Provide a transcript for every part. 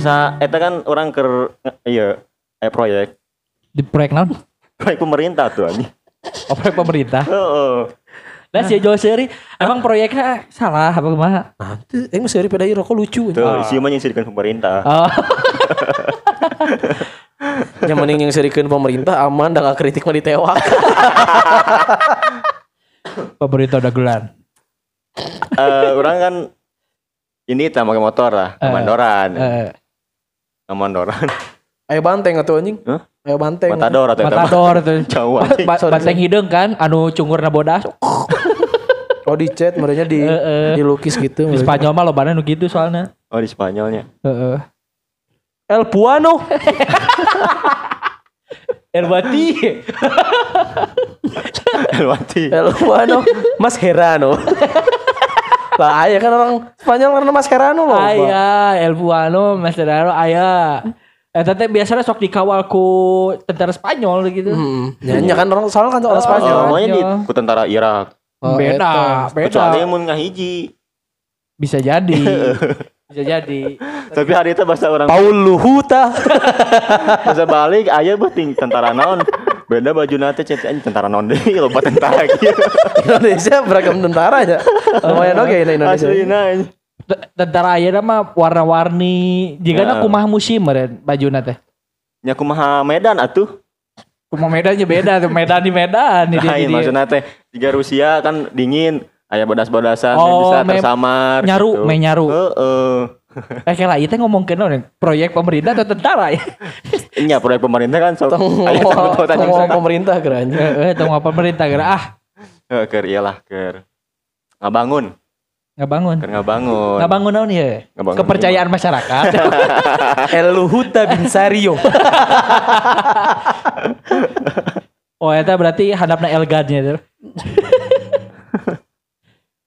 Bahasa eta kan orang ker iya eh proyek Di proyek naon? proyek pemerintah tuh anjing. Oh, proyek pemerintah. Heeh. Nah, si Jawa Seri, emang proyeknya salah apa kumaha? Nanti, eh masih hari pedai rokok lucu. Tuh, isi mah nyisirkan pemerintah. Oh, Yang mending yang serikan pemerintah aman dan gak kritik mah ditewak. pemerintah udah gelar. Eh, orang kan ini tak pakai motor lah, Eh, kemandoran. Eh, Kemandoran. Ayo banteng atau anjing? Hah? Ayo banteng. Matador atau mah. Matador tuh. Jauh anjing. Ba- Banteng hidung kan, anu cungurna bodas. Oh di chat, mereka di Eh, eh. dilukis gitu. Di Spanyol mah lobana nu gitu soalnya. Oh di Spanyolnya. Heeh. El Puano. Erbati. Elwati. El Puano. Mas Herano. Lah ayah kan orang Spanyol karena Mas Herano loh. Aya, El Buano, Masterano, aya. Eh tete biasanya sok dikawal ku tentara Spanyol gitu. Hmm. Nyanyi kan orang soalnya kan orang Oh, Spanyol. Namanya di Spanyol. ku tentara Irak. Oh, beda, beda. Kecuali mun ngahiji. Bisa jadi. Bisa jadi. Tapi hari itu bahasa orang Paul Luhuta. bahasa balik aya beuting tentara naon. Beda baju nate cet anjing tentara naon deui loba tentara gitu. Indonesia beragam tentara ya. Lumayan oke ini Indonesia. Anjing. T- Tentara ayeuna mah warna-warni. Jika Heeh. kumaha musim meureun bajuna teh. Nya kumaha Medan atuh. Kumaha medannya beda tuh, Medan di Medan Lain di maksudnya teh jika Rusia kan dingin aya bodas-bodasan Oh, bisa tersamar nyaru, gitu. me nyaru. Heeh. Eh kayak lah, itu ngomongin naon, proyek pemerintah atau tentara ya? Iya proyek pemerintah kan tanggung-tanggung ngomong pemerintah kerannya. Eh, apa pemerintah kira ah Heeh, keur iyalah keur ngabangun, nggak bangun. keur ngabangun. Nggak bangun naon ya? Ngabangun Kepercayaan masyarakat. El Luhuta bin Sario. oh, itu berarti hadapna Elgadnya tuh.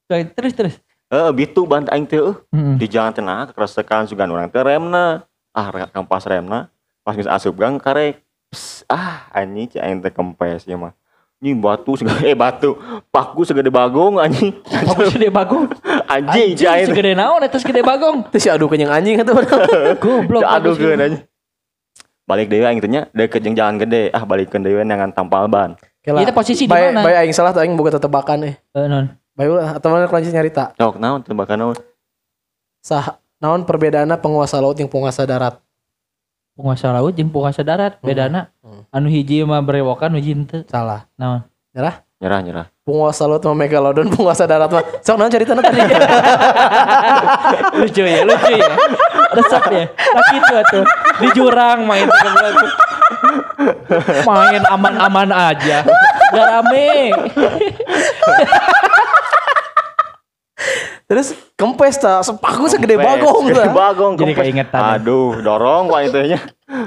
Terus terus. Heeh, bitu bant aing teh. Mm-mm. Di jalan tengah keresekan sugan urang teh remna. Ah, kampas remna. Pas geus asup gang karek. Pss, ah, anjing cai aing teh kempes ya mah. Anjing batu segede eh batu. Paku segede bagong anjing. Aku segede bagong. Anjing cai aing teh. segede naon eta segede bagong. Terus si aduh kenyang anjing kan, itu Goblok. Aduh keun gitu. anjing. Balik deui aing teh nya deket jeung jalan gede. Ah, balikeun deui nangan tampal ban. Itu posisi di mana? Bae aing salah tuh aing buka tetebakan eh. Eh, non. Bae ulah atau mana kelanjut nyarita. Sok naon tembakan naon? Sah naon perbedaanna penguasa laut yang penguasa darat. Penguasa laut jeung penguasa darat bedana. Hmm. Anu hiji mah berewokan hiji henteu. Salah. Naon? Nyerah, nyerah. Penguasa laut mah megalodon, penguasa darat mah. Sok naon cerita tadi. lucu ya, lucu ya. Resep ya. Laki itu tuh di jurang main main aman-aman aja. Gak rame. Terus kempes ta, sepaku segede bagong segede bagong Jadi kempes. keingetan ya. Aduh, dorong wah itu nya.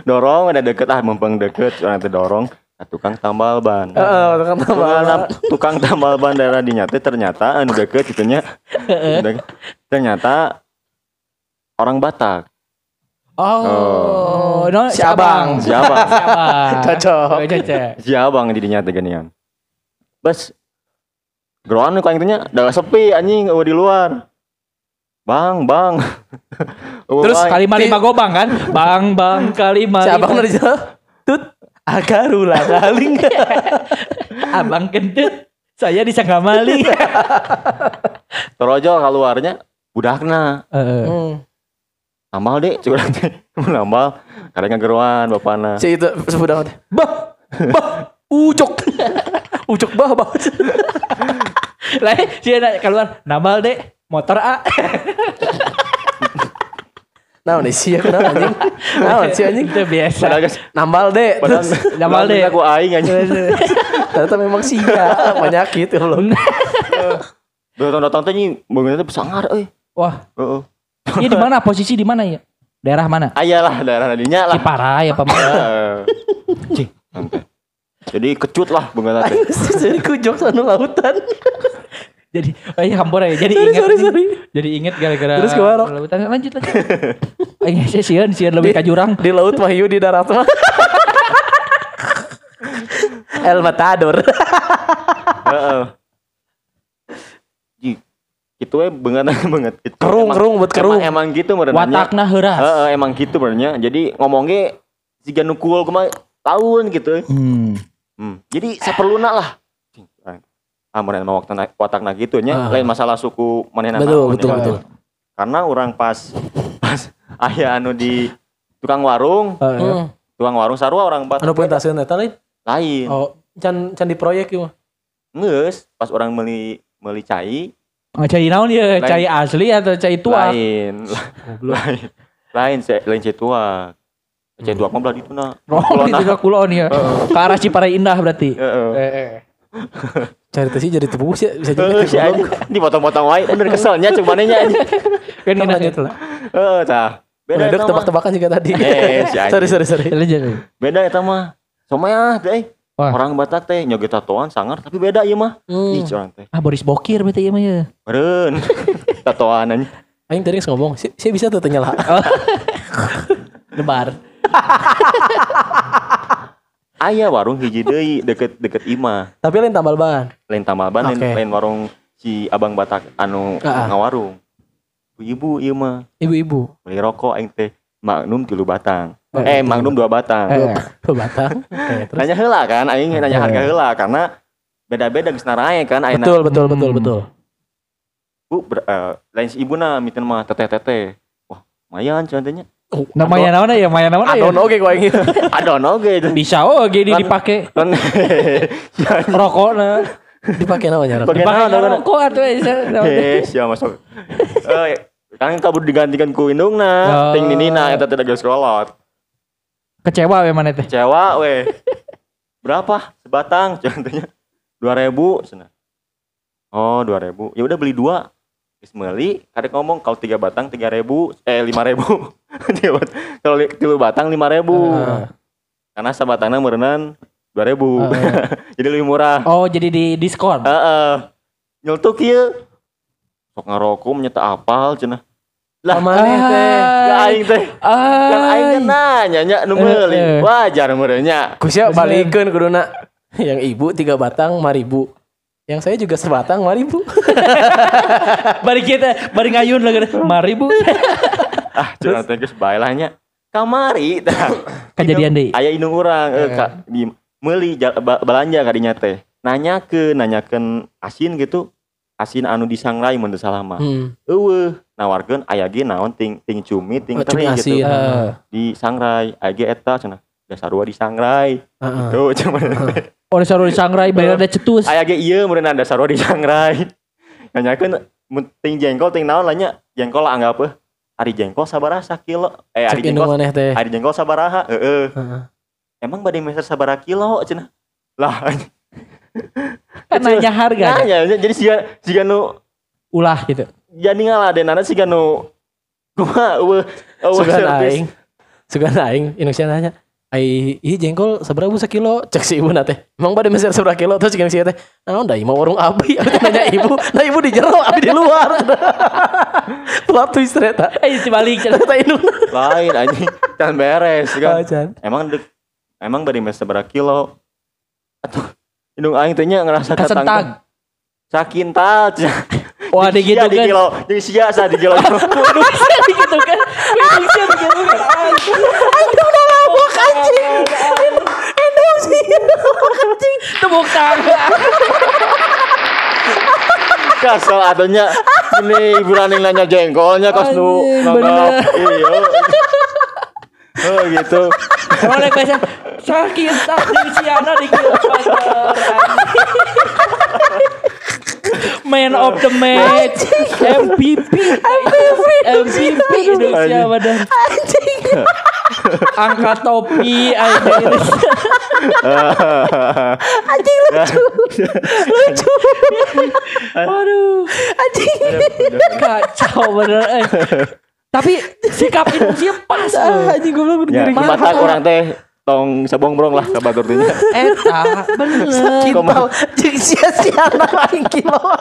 Dorong ada deket ah mumpung deket orang itu dorong ah, tukang tambal ban. Heeh, kan tambah. Tukang, tukang tambal ban daerah dinyata ternyata anu deket gitu nya. ternyata orang Batak. Oh, no, Si abang. Si abang. Si abang. Cocok. Oh, Cocok. Si abang di dinya teh genian. Bes. Geroan ku aing teh nya da sepi anjing eueuh di luar. Bang, bang. Terus bang. Kali lima gobang kan? Bang, bang, kali Si abang lima. dari jauh. Tut. Akarula kaling. Abang kentut. Saya disangka maling. Torojo keluarnya budakna. Heeh. Hmm. Nambal deh, curang teh. Nambal. Karena ngageruan bapana. Si itu sebudah teh. Bah. Bah. Ucok. Ucok bah bah. Lah, si anak keluar nambal deh motor A. Nah, nih sih kenapa anjing? Nah, sih anjing. Itu biasa. Padahal guys, Nambal deh. padahal Nambal deh. Aku aing aja. Ternyata memang sia penyakit ya Allah. Datang-datang teh nih, bangunnya teh sangar euy. Wah, Heeh. ini di mana posisi di mana ya? Daerah mana? Ayalah daerah nadinya lah. Ciparah ya Pak. Heeh. Jadi kecut lah teh. Jadi kujok sana lautan. Jadi oh iya hampura ya. Jadi Sorry, ingat sorry, sorry. Jadi ingat gara-gara Terus ke warok. Lanjut lanjut. lanjut. Aing sih sieun sieun lebih ka jurang. Di laut mah hiu di darat mah. El Matador. Heeh. Itu we banget banget gitu. Kerung, Emang- kerung buat kerung. Emang, emang gitu benernya. Watakna heuras. Heeh, emang gitu benernya. Jadi ngomongnya jika nukul ke mana tahun gitu. Hmm. Hmm. Jadi saperluna lah. Ah, mana mah watakna watakna gitu nya. Ah. Lain masalah suku manehna Betul, betul, betul. Karena orang pas pas aya anu di tukang warung, Heeh. Hmm. tukang warung sarua orang Batak Anu pentasieun eta lain. lain. Oh, can can di proyek ieu mah. Ngeus pas orang beli beli cai Oh, cai naon ya? Lain. Cai asli atau cai tua? lain. lain. Lain lain cai tua. Tua mah belah ditu na. Oh, itu ke kulon ya. Ke arah Ciparai Indah berarti. Heeh. Eh, eh. Cari teh sih jadi tepuk sih bisa jadi. si anjing dipotong-potong wae bener keselnya cuma nya anjing. Kan Kita enak. lanjut lah. Heeh, tah. Beda mah. tebak-tebakan juga tadi. Eh, sorry sorry sorry. Lanjut. Beda eta mah. Somaya teh. Wah. Orang Batak teh nyoget tatoan sangar tapi beda ieu mah. Hmm. Ih, curang teh. Ah Boris Bokir berarti ya mah ya. Beureun. tatoan anjing. Aing tadi ngomong, si, si bisa tuh tanya lah. Lebar. Aya warung hiji deui deket-deket imah. Tapi lain tambal ban. Lain Tamalban, lain, Oke. lain warung si Abang Batak anu Ah, ah. ngawarung. Ibu ieu mah Ibu-ibu. beli rokok aing teh Magnum tilu batang. Oh, eh, tilu Magnum dua batang. Eh. Tuh batang. Oke, terus. Nanya heula kan, aing nanya harga heula karena beda-beda geus narae kan ayeuna. Betul betul Hmm. betul betul. Bu, ber- eh, lain si ibuna miten mah teteh-teteh. Wah, lumayan contohnya. Namanya naon ya? Maya naon ya? Adon oke kau ingin. Adon oge itu. Bisa oh gini Kan- dipakai Kan rokokna. Dipakai namanya. Rok. Pakai Dipakai naon, naon, rokok atuh. Eh, sia masuk. Eh, kan kabur digantikan ku indungna, Oh. ting ninina eta teh geus kolot. Kecewa we mana teh? Kecewa we. Berapa? Sebatang contohnya. 2000 cenah. Oh, 2000. Ya udah beli dua. Geus meuli, kadek ngomong kalau tiga batang 3000, eh 5000. Tiga bat- Kalau tilu batang 5000. Ah. Karena sabatangna meureunnan 2000. Ah. Jadi lebih murah. Oh jadi di diskon. Heeh. Nyeltuk ieu. Sok ngarokok nyeta apal cenah. Lah, Pamaneh teh. ya aing teh. Kan aing kan nanya nya nu meuli. Eh, eh. Wajar meureunnya. Kusya balikeun kuduna. Yang ibu tiga batang lima ribu. Yang saya juga sebatang lima ribu. Bari kita, bari ngayun lagi. Mari bu. Ah, curang teh geus bae lah nya. Kamari tah. Kejadian deh. Aya indung urang eh, ka, di meuli ja- ba- balanja ka dinya teh. Nanyakeun, nanyakeun asin gitu. Asin anu disangrai mun teu salah mah. Hmm. Eueuh, nawarkeun aya ge naon ting ting cumi ting Oh, teri gitu. Eh, Di sangrai, aya ge eta cenah. Dasarua disangrai. Heeh. Tuh cuman Oh disuruh disangrai bayar ada cetus. aya ge ieu meureun ada sarua disangrai. Nanyakeun mun ting jengkol ting naon lah nya. Jengkol anggap eh ari jengkol sabaraha sakilo. Eh ari Cek jengkol maneh teh. ari jengkol sabaraha? Heeh. Heeh. Emang bade meser sabaraha kilo cenah. Lah Kan nanya harga. nanya jadi siga siga nu Ulah gitu. jadi ngaladenana siga nu kumaha eueuh Sugan aing. Sugan aing Indonesia nanya. Ai, ih jengkol seberapa sekilo? Cek si ibu nate. Emang pada meser seberapa kilo? Terus cek si teh. Naon da mau warung abi. Aku nanya ibu. Nah ibu di jero, abi di luar. Plot twist ternyata. Eh dibalik. Ternyata indung. Lain anjing can beres kan. Acan. Emang dek emang bade meser sabaraha kilo? Atuh indung aing teh nya ngerasa Kasentag. Sakintal. Wah ada gitu Sia di kan. kilo, jeung sia sa di kilo. Waduh bisa gitu kan. Waduh bisa gitu kan. Anjing. Aduh sih. Anjing. Tepuk tangan. Kasal atunya ini berani nanya jengkolnya kos nu Anjing, nanggap. Iya. Oh gitu. Oleh biasa sakit tak di siana di. Man of the match MVP MVP MVP Indonesia badan. Anjing. Angkat topi aing Anjing lucu. lucu. Waduh, Anjing. kacau bener eh. Tapi sikap Indonesia pas. Ah, Anjing gue bilang Ya, mata orang teh tong sabong brong lah ke batur teh nya. Eta bener. Kintal jeung sia-sia aing kilo.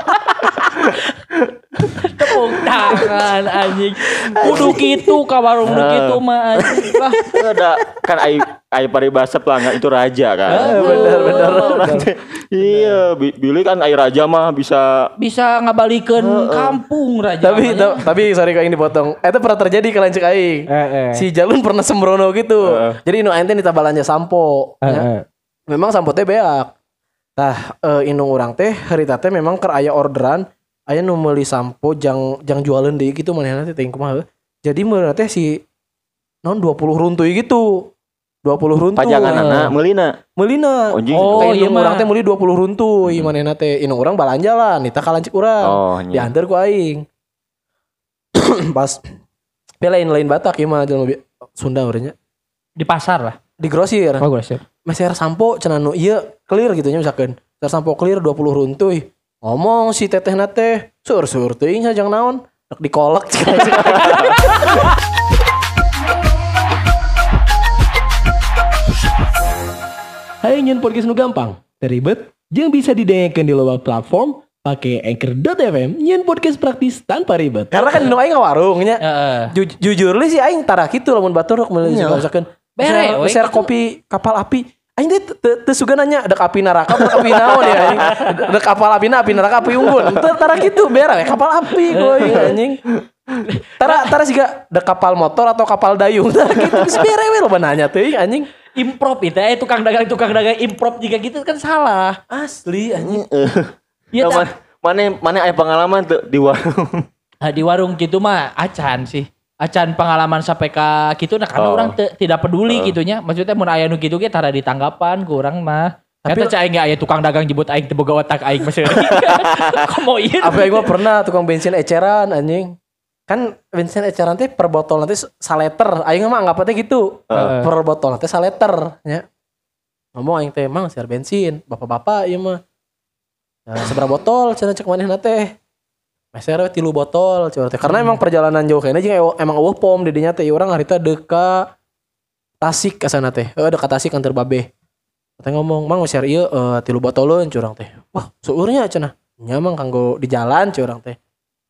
Tepuk tangan anjing. Kudu kitu ka warung nu kitu mah anjing. Lah, Ada kan ai ai paribasa pelanggan itu raja kan. bener, bener. Orang teh, Iya, bi- Billy kan ai raja mah bisa bisa ngabalikeun kampung raja. Tapi ta- tapi sorry kau ini dipotong. Itu pernah terjadi ke lancik aing. Si Jalun pernah sembrono gitu. Jadi inu aing teh ditabalanya sampo. ya. Memang sampo teh beak. Tah eh, indung orang teh harita teh memang keur aya orderan aya nu meuli sampo jang jang jualan deui gitu manehna teh teuing kumaha. Jadi meureuh teh si non 20 runtuy gitu. 20 runtuy. pajangan anak meulina. Meulina. Anjing. Oh, iya mah. urang teh meuli 20 runtuy manehna teh. Indung urang balanja lah, nita kalancik urang Oh, diantar ku aing pas pelain lain Batak ya mah jelema bi- Sunda urangnya di pasar lah. di grosir Oh, gue sih. meser sampo cenah nu ieu clear gitu nya misalkan meser sampo clear 20 runtuy ngomong si teteh nate sur sur teuing hajang naon Rek dikolek Hai nyen podcast nu gampang, teribet, yang bisa didengarkan di luar platform pakai Anchor.fm nyen podcast praktis tanpa ribet. karena kan nu aing warungnya Heeh. Ju- jujur li sih aing tara kitu lamun batur rek meuli Iya. misalkan Bere, meser- we, meser gitu. kopi kapal api Aing teh teu- teu suga nanya ada api neraka buat api naon ya anjing. Ada kapal api api neraka api unggun. Teu tara kitu bere we, kapal api gue anjing. Tara tara siga ada kapal motor atau kapal dayung. Tara kitu geus bere we lo nanya teuing anjing. Improv itu eh tukang dagang tukang dagang improv jika gitu kan salah. Asli anjing. Iya mana tak. mana mana aya pengalaman tuh di warung. Nah, di warung gitu mah acan sih. Acan pengalaman sampai ke gitu nah karena Oh. orang te- tidak peduli gitunya. Maksudnya mun aya nu kitu ge tara ditanggapan ku urang mah. Tapi- Tapi cai aya tukang dagang jebut aing teu boga otak aing mah Komo ieu. Apa aing mah pernah tukang bensin eceran anjing. Kan bensin eceran teh per botol nanti saleter. Aing mah anggap teh gitu. Heeh. Per botol nanti saleter nya. Ngomong aing teh emang siar bensin, bapak-bapak ieu mah. Nah, seberapa botol cenah cek manehna teh? Meser tilu botol teh. Karena emang perjalanan jauh kayaknya jeung emang eueuh pom di dinya teh urang harita deka Tasik ka sana teh. Heeh deka Tasik kantor babe. Teh ngomong, "Mang meser ieu eh, tilu botoleun curang teh." Wah, seueurnya cenah. Nya mang kanggo di jalan curang teh.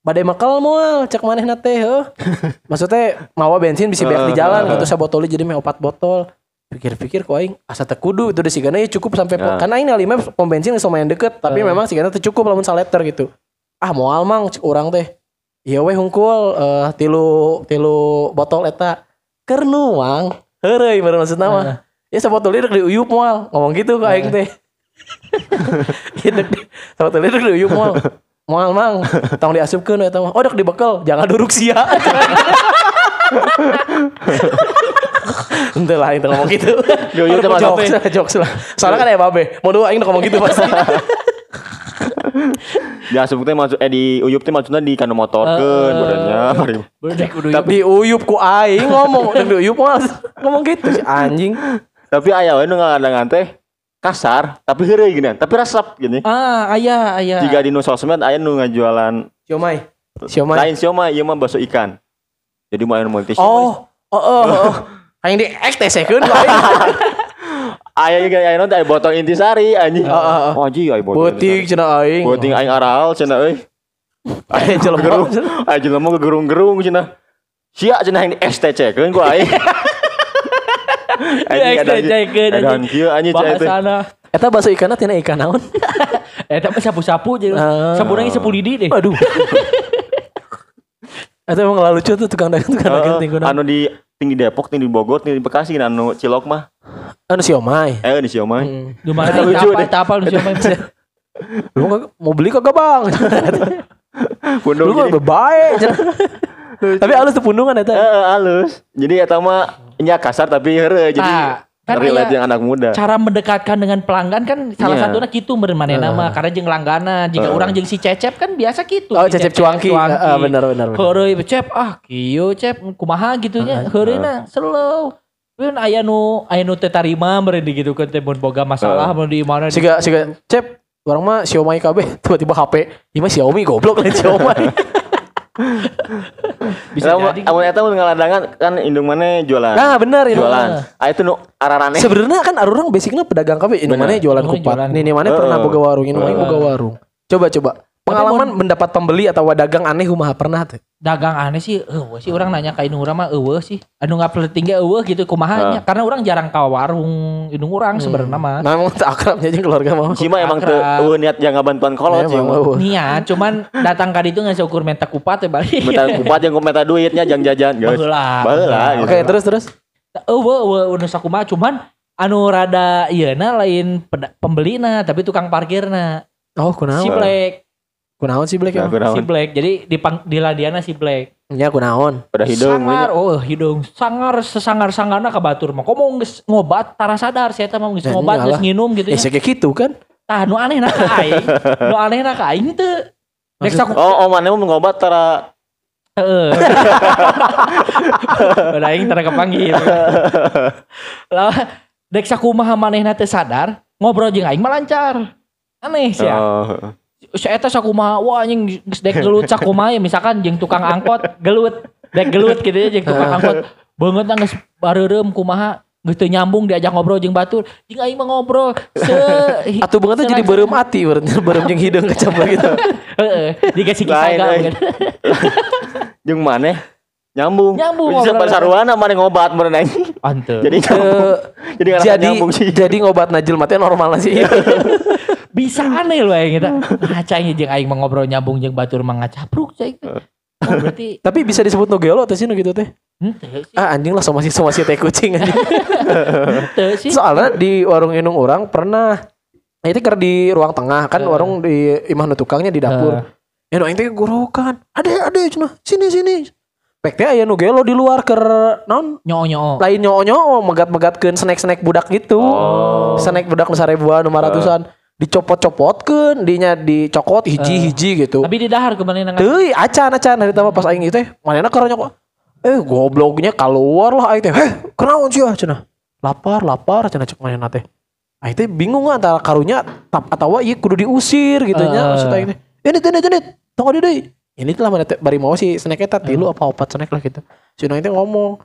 Badai makal moal cek manehna teh heuh. Maksudnya mawa bensin bisa beak di jalan gitu sabotoli jadi meh opat botol. Pikir-pikir kok aing asa teu kudu itu deh sigana ya cukup sampai Ya. karena aing lima pom bensin geus lumayan deket tapi memang sigana teu cukup lamun saleter gitu. Ah moal mang cek urang teh. Iya weh hungkul eh, tilu tilu botol eta keur nuang. Heureuy baru maksudna mah. Ya sabotoli rek diuyup moal ngomong gitu ke aing teh. Gitu sabotoli rek diuyup moal. Moal mang, tong diasupkeun eta mah. Oh dek dibekel, jangan duruk sia. Ente lah itu ngomong gitu. Yo, yo, jokes lah, jokes lah. Soalnya kan ya babe, mau dua aing udah ngomong gitu pasti. Dia sebutnya masuk eh di uyup teh maksudnya di kanu motorkeun badannya. bari. Bener kudu Tapi uyup ku aing ngomong, dan di uyup mah ngomong gitu si anjing. Tapi aya we nu ngadangan teh kasar tapi heureuy gini, tapi resep gini. Ah, aya aya. Jika di nu sosmed aya nu ngajualan Siomay. Siomay. lain siomay ieu mah bakso ikan. Jadi mau multi Oh, oh, oh, oh. Aing di XTC keun ku aing. Aya juga aya nu teh aya botol intisari anjing. Oh, oh, oh. Oh anjing aya botol. Beuting cenah aing. Beuting aing aral cenah euy. Aing jelema. Gerung. Aya jelema gegerung-gerung cenah. Sia cenah yang di STC keun ku aing. Anjing, ada- STC-keun, ada anjing. kieu anjing cenah. Eta bahasa ikanna tina ikan naon? Eh tapi sapu-sapu jadi. Ah. Sabuna ge 10 lidi deh. Aduh. Eta emang lalu lucu tuh tukang dagang tukang dagang Heeh, tinggunan. anu di tinggi Depok, tinggi Bogor, tinggi Bekasi anu Cilok mah. Anu siomay. Eh di siomay. Hmm. Lucu deh. tapal nu siapa Lu mau beli kagak bang? Pundung Lu jadi. bae. Tapi halus tuh pundungan eta. Heeh, halus. Jadi eta mah nya kasar tapi heureuy jadi Ah, Kan relate yang anak muda. cara mendekatkan dengan pelanggan kan salah Iya. satunya kitu meureun manehna mah karena jeung langganan jika Heeh. orang jeung si Cecep kan biasa gitu. Oh, si Cecep Cuangki. Ah, benar, benar, benar. Heureuy Cep ah kieu Cep kumaha gitunya. Heureuna slow. Pun aya nu aya nu teu tarima meureun digitukeun teh mun boga masalah mun di mana Siga siga cep orang mah Xiaomi KB tiba-tiba HP ini mah Xiaomi goblok lain Xiaomi bisa Amun jadi. amun eta mun ngaladangan kan indung mana jualan. nah bener ini jualan. Ah itu nu ararane. sebenarnya kan orang basicnya pedagang KB ini mana jualan kupat. jualan. ini mana pernah boga warung? Ini mana boga warung? Coba coba. Pengalaman mendapat pembeli atau dagang aneh kumaha pernah tuh dagang aneh sih eueuh sih orang nanya ka indung urang mah eueuh sih anu ngapleting ge eueuh gitu kumaha nya karena orang jarang ka warung indung urang sebenarnya mah nah emang tak akrabnya aja keluarga mah Si mah emang teu eueuh niat jangan bantuan kolot sih. Emang, eueuh. Nia, cuman datang ka ditu nggak ukur menta kupat ya balik. Minta kupat yang kometa duitnya jang jajan guys. Baheula. Baheula. gitu. oke terus terus Eueuh, eueuh udah sakumaha cuman anu rada ieuna lain peda- pembelina tapi tukang parkirna. oh kunaon Si Black, kunaon sih Black Nah, ya kunaon. si Black. Jadi di pang, di ladiana si Black. ya kunaon Pada hidung. sangar, oh hidung. Sangar sesangar-sangarna ka batur mah. Komo geus ngobat tara sadar saya mah geus Ya, ngobat geus nginum gitu ya ya. kayak gitu kan Tah nu aneh ka aing. Nu aneh ka aing teu. Oh, oh mana mau ngobat tara Heeh. Udah aing tara kepanggil. Lah dek sakumaha manehna teu sadar, ngobrol jeung aing mah lancar. Aneh sih ya. Oh. Saya eta sakumaha wah anjing geus dek gelut sakumaha ya misalkan jeung tukang angkot gelut, dek gelut gitu ya jeung tukang angkot. Beungeut geus bareureum kumaha geus teu nyambung diajak ngobrol jeung batur. Jeung aing mah ngobrol se Atuh banget tuh jadi berem berarti berem jeung hidung kecambah gitu Heeh, dikasih kisah. Jeung maneh nyambung. Nyambung, Bisa ngobrol. pasaruana maneh ngobat aing. Ante. Jadi nyambung. Jadi jadi jadi ngobat najil mati normal sih bisa aneh loh aing kita. Ngacanya jeung aing mah ngobrol nyambung jeung batur mah ngacapruk cai. Oh, berarti tapi bisa disebut nogelo atau sih gitu teh? Sih. Ah anjing lah somasi somasi teh kucing anjing. Soalnya di warung inung orang pernah nah, itu ker di ruang tengah kan warung di imah nu tukangnya di dapur. Ya aing teh gorokan ade ade cenah sini sini. Pek teh aya nu gelo di luar ker naon? Nyoo nyoo lain nyoo nyoo megat megatkeun snack snack budak gitu. Oh. snack budak nu sarebuan nu ratusan dicopot copotkeun dinya dicokot hiji hiji gitu tapi di dahar ke mana nang Teuy acan acan hari tama pas aing itu teh manehna keur nyokot. Eh gobloknya keluar lah aing teh. Heh, kenaon sih ah cenah. Lapar, lapar cenah cek manehna teh. Aing teh bingung antara karunya tap atau ieu kudu diusir gitu nya Eh. maksud aing teh. Ini teh ini tunggu di deui. Ini telah mana teh bari mau si snack eta tilu apa opat snack lah gitu. Si aing teh ngomong.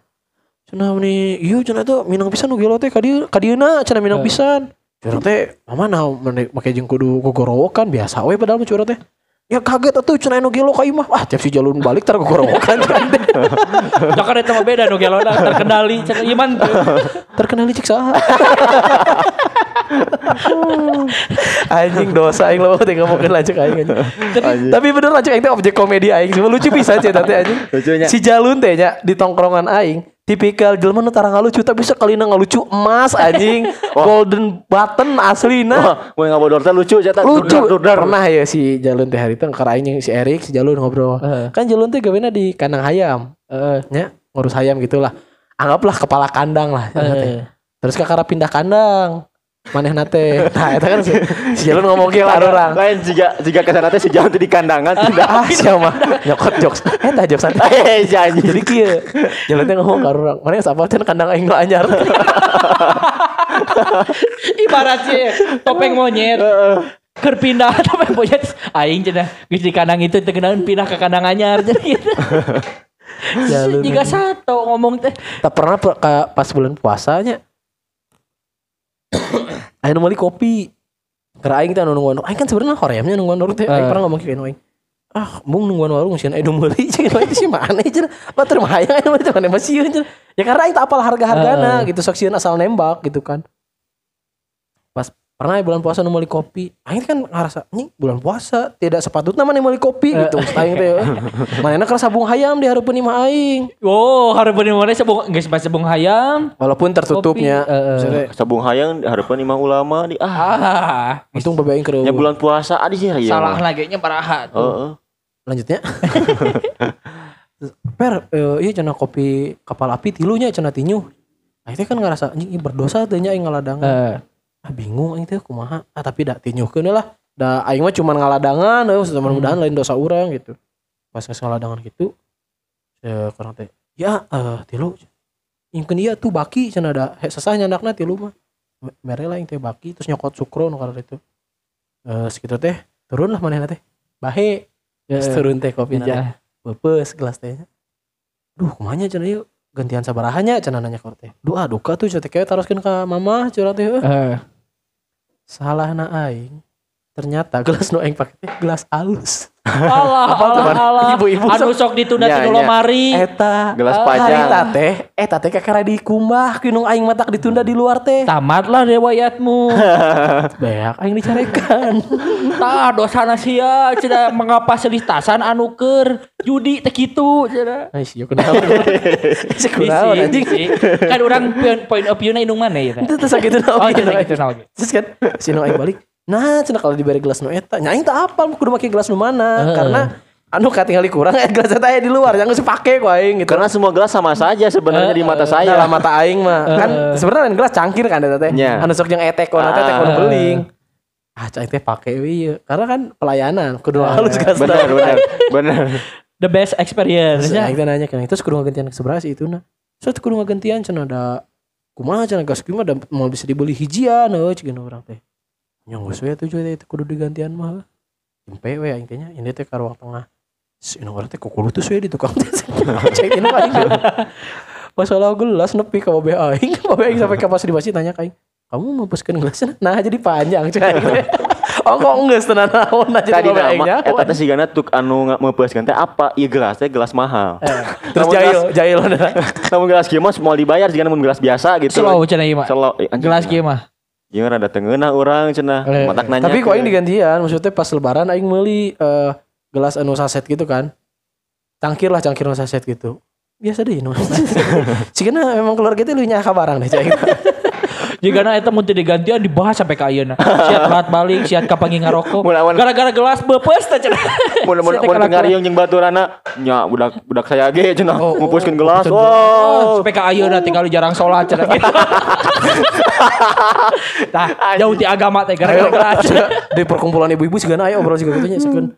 Cenah nih, iya cenah tuh minang pisan nu gelo teh ka dieu ka dieuna cenah minang Eh. pisan. Curang teh mama nah mana make jeung kudu gogorowokan biasa we padahal mah curang teh. Ya kaget atuh cenah anu gelo ka imah. Ah tiap si jalun balik tar teh. Jokar eta mah beda nu gelona terkendali cenah iman tuh. Terkenali cik saha. anjing dosa aing lo teh ngomongkeun lanjut aing anjing. Anjing. Tapi bener lanjut aing teh objek komedi aing cuma lucu pisan sih tante anjing. Lucunya. Si Jalun teh nya di tongkrongan aing tipikal jelema nu tara ngalucu tapi sakalina ngalucu emas anjing golden button aslina Wah, gue ngabodor teh lucu cetak. lucu Durdar, durdar. pernah ya si Jalun teh hari aing jeung si Erik si Jalun ngobrol Heeh. kan Jalun teh gawena di kandang hayam Heeh. nya ngurus hayam gitulah anggaplah kepala kandang lah teh. Heeh. terus kakara pindah kandang maneh nate. Nah itu kan si, si Jalun ngomong ke orang Lain jika jika ke sana teh si jalan teh di kandangan tidak. ah siapa? Nyokot jokes. Eh tah jokes santai Eh, anjing. jadi kieu Jalun teh ngomong ke orang mana siapa teh kandang aing nu anyar Ibaratnya topeng monyet. Keur pindah topeng monyet. Aing cenah geus di kandang itu teu kenaan pindah ke kandang anyar. Jadi gitu. Jalun Jika satu ngomong teh. Tak pernah pas bulan puasanya aing meuli kopi. Karena aing teh anu nungguan aing kan sebenarnya horeamnya nungguan warung teh. Aing Eh. pernah ngomong ke aing ah mung nungguan warung aya nu meuli cing aing sih mana cenah batur mah hayang aya teh mana cenah ya karena aing teh apal harga-hargana gitu sok sieun asal nembak gitu kan. Pas pernah ya bulan puasa nu meuli kopi aing kan ngerasa nih bulan puasa tidak sepatutnya mana meuli kopi gitu aing teh manehna keur sabung hayam di hareupeun imah aing Oh, hareupeun mana sebung geus bahas sebung hayam. walaupun tertutupnya eh, Maksudnya, Sabung hayang harapan imam ulama di ah. Ah, untung babe aing keur Ya bulan puasa ada sih ya. salah lagi nya paraha tuh. Heeh. lanjutnya per eh, iya cenah kopi kapal api tilunya cenah tinyu Aing teh kan ngerasa anjing ieu berdosa teh nya aing ngaladangan. Eh, Ah bingung teh kumaha. Ah tapi da tinyuhkeun lah. Da aing mah cuman ngaladangan euy mudah-mudahan lain dosa urang gitu. Pas ngaladangan gitu ya kurang teh ya eh tilu Ingkeun ieu tuh baki cenah da he sesah nyandakna tilu mah. Me- Mere lah aing teh baki terus nyokot sukro nu karena itu. Eh sekitu teh turun lah manehna teh. Bahe terus eh, turun teh kopi teh. iya. Pepes gelas tehnya. Duh, kumanya cenah ieu gantian sabarahannya cenah nanya ka teh. Duh, ah, duka tuh kayak taroskeun ka mama curhat teh. eh. Eh, Salahna aing. Ternyata gelas nu aing pake teh gelas halus. alah, Man? alah. Ibu-ibu Anu sok- ditunda Ya, di ya. lemari. Eta Gelas ah, pajang. Harita teh, eta teh kakara dikumbah kinung aing matak ditunda di luar teh. Tamatlah riwayatmu. Beak aing dicarekan. Tah dosana sia cenah mengapa selitasan anu keur judi teh kitu cenah. Ai sia kunaon. Sia kunaon anjing. Kan orang point, point of view-na indung mana ya teh? Sakitu Oh, naon. cenah gitu. Terus kan si aing balik. Nah, cenah kalau diberi gelas nu eta, nya aing teu apal kudu make gelas nu mana Heeh. karena anu katingali kurang eh gelas eta aya di luar jangan geus pake ku aing gitu. Karena semua gelas sama saja sebenarnya di mata saya. Dalam mata aing mah kan sebenarnya lain gelas cangkir kan eta teh. Nya. Anu sok jeung etek ona teh Ah. tekon beling. Ah, cai teh pake we ieu. Karena kan pelayanan kudu halus gelas. Benar, benar, benar. The best experience Terus nya. aing teh nanya kan, terus kudu ngagantian ke seberapa sih itu nah. Terus kudu ngagantian cenah ada kumaha cenah gas kieu mah mau bisa dibeli hijian euy cikeun orang teh. Yang geus we tujuh teh itu kudu digantian mah. Jempe we aing teh nya, ini teh ka ruang tengah. Si orang teh kukulu tuh we di tukang teh. Cek ini aing. Masalah gelas nepi ka babe aing, babe aing sampai ka pas di masjid tanya ka aing, kamu mau peskeun gelasnya? Nah jadi panjang cek teh. Oh kok enggak tenan naon aja Tadi nama, eta teh sigana tuk anu meupeuseun teh apa? Ieu gelas teh gelas mahal. Terus Namun jahil, gelas- jahil Namun gelas kieu mah mau dibayar jika namun gelas biasa gitu. Slow cenah ieu mah. Eh, Gelas kieu mah. Ieu rada tengeunah urang cenah. Eh, Matak nanya. Tapi kok aing digantian, maksudnya pas lebaran aing meuli eh, gelas anu saset gitu kan. Cangkir lah cangkir anu saset gitu. Biasa deh nu. Cigana memang keluar kita lu nya kabarang deh cai. Jika na eta mun teu digantian dibahas sampai ka ayeuna. Siat telat balik, siat kapangi ngarokok. Mulawan- Gara-gara gelas beupeus teh cenah. mun mun kalakuan. ngariung jeung baturana nya budak budak saya ge cenah Oh, oh, ngumpulkeun oh, gelas. Oh. sampai ka ayeuna tinggal jarang sholat cenah gitu. Tah, jauh ti agama teh gara-gara gelas. Di perkumpulan ibu-ibu sigana aya obrol juga gitu nya sikeun.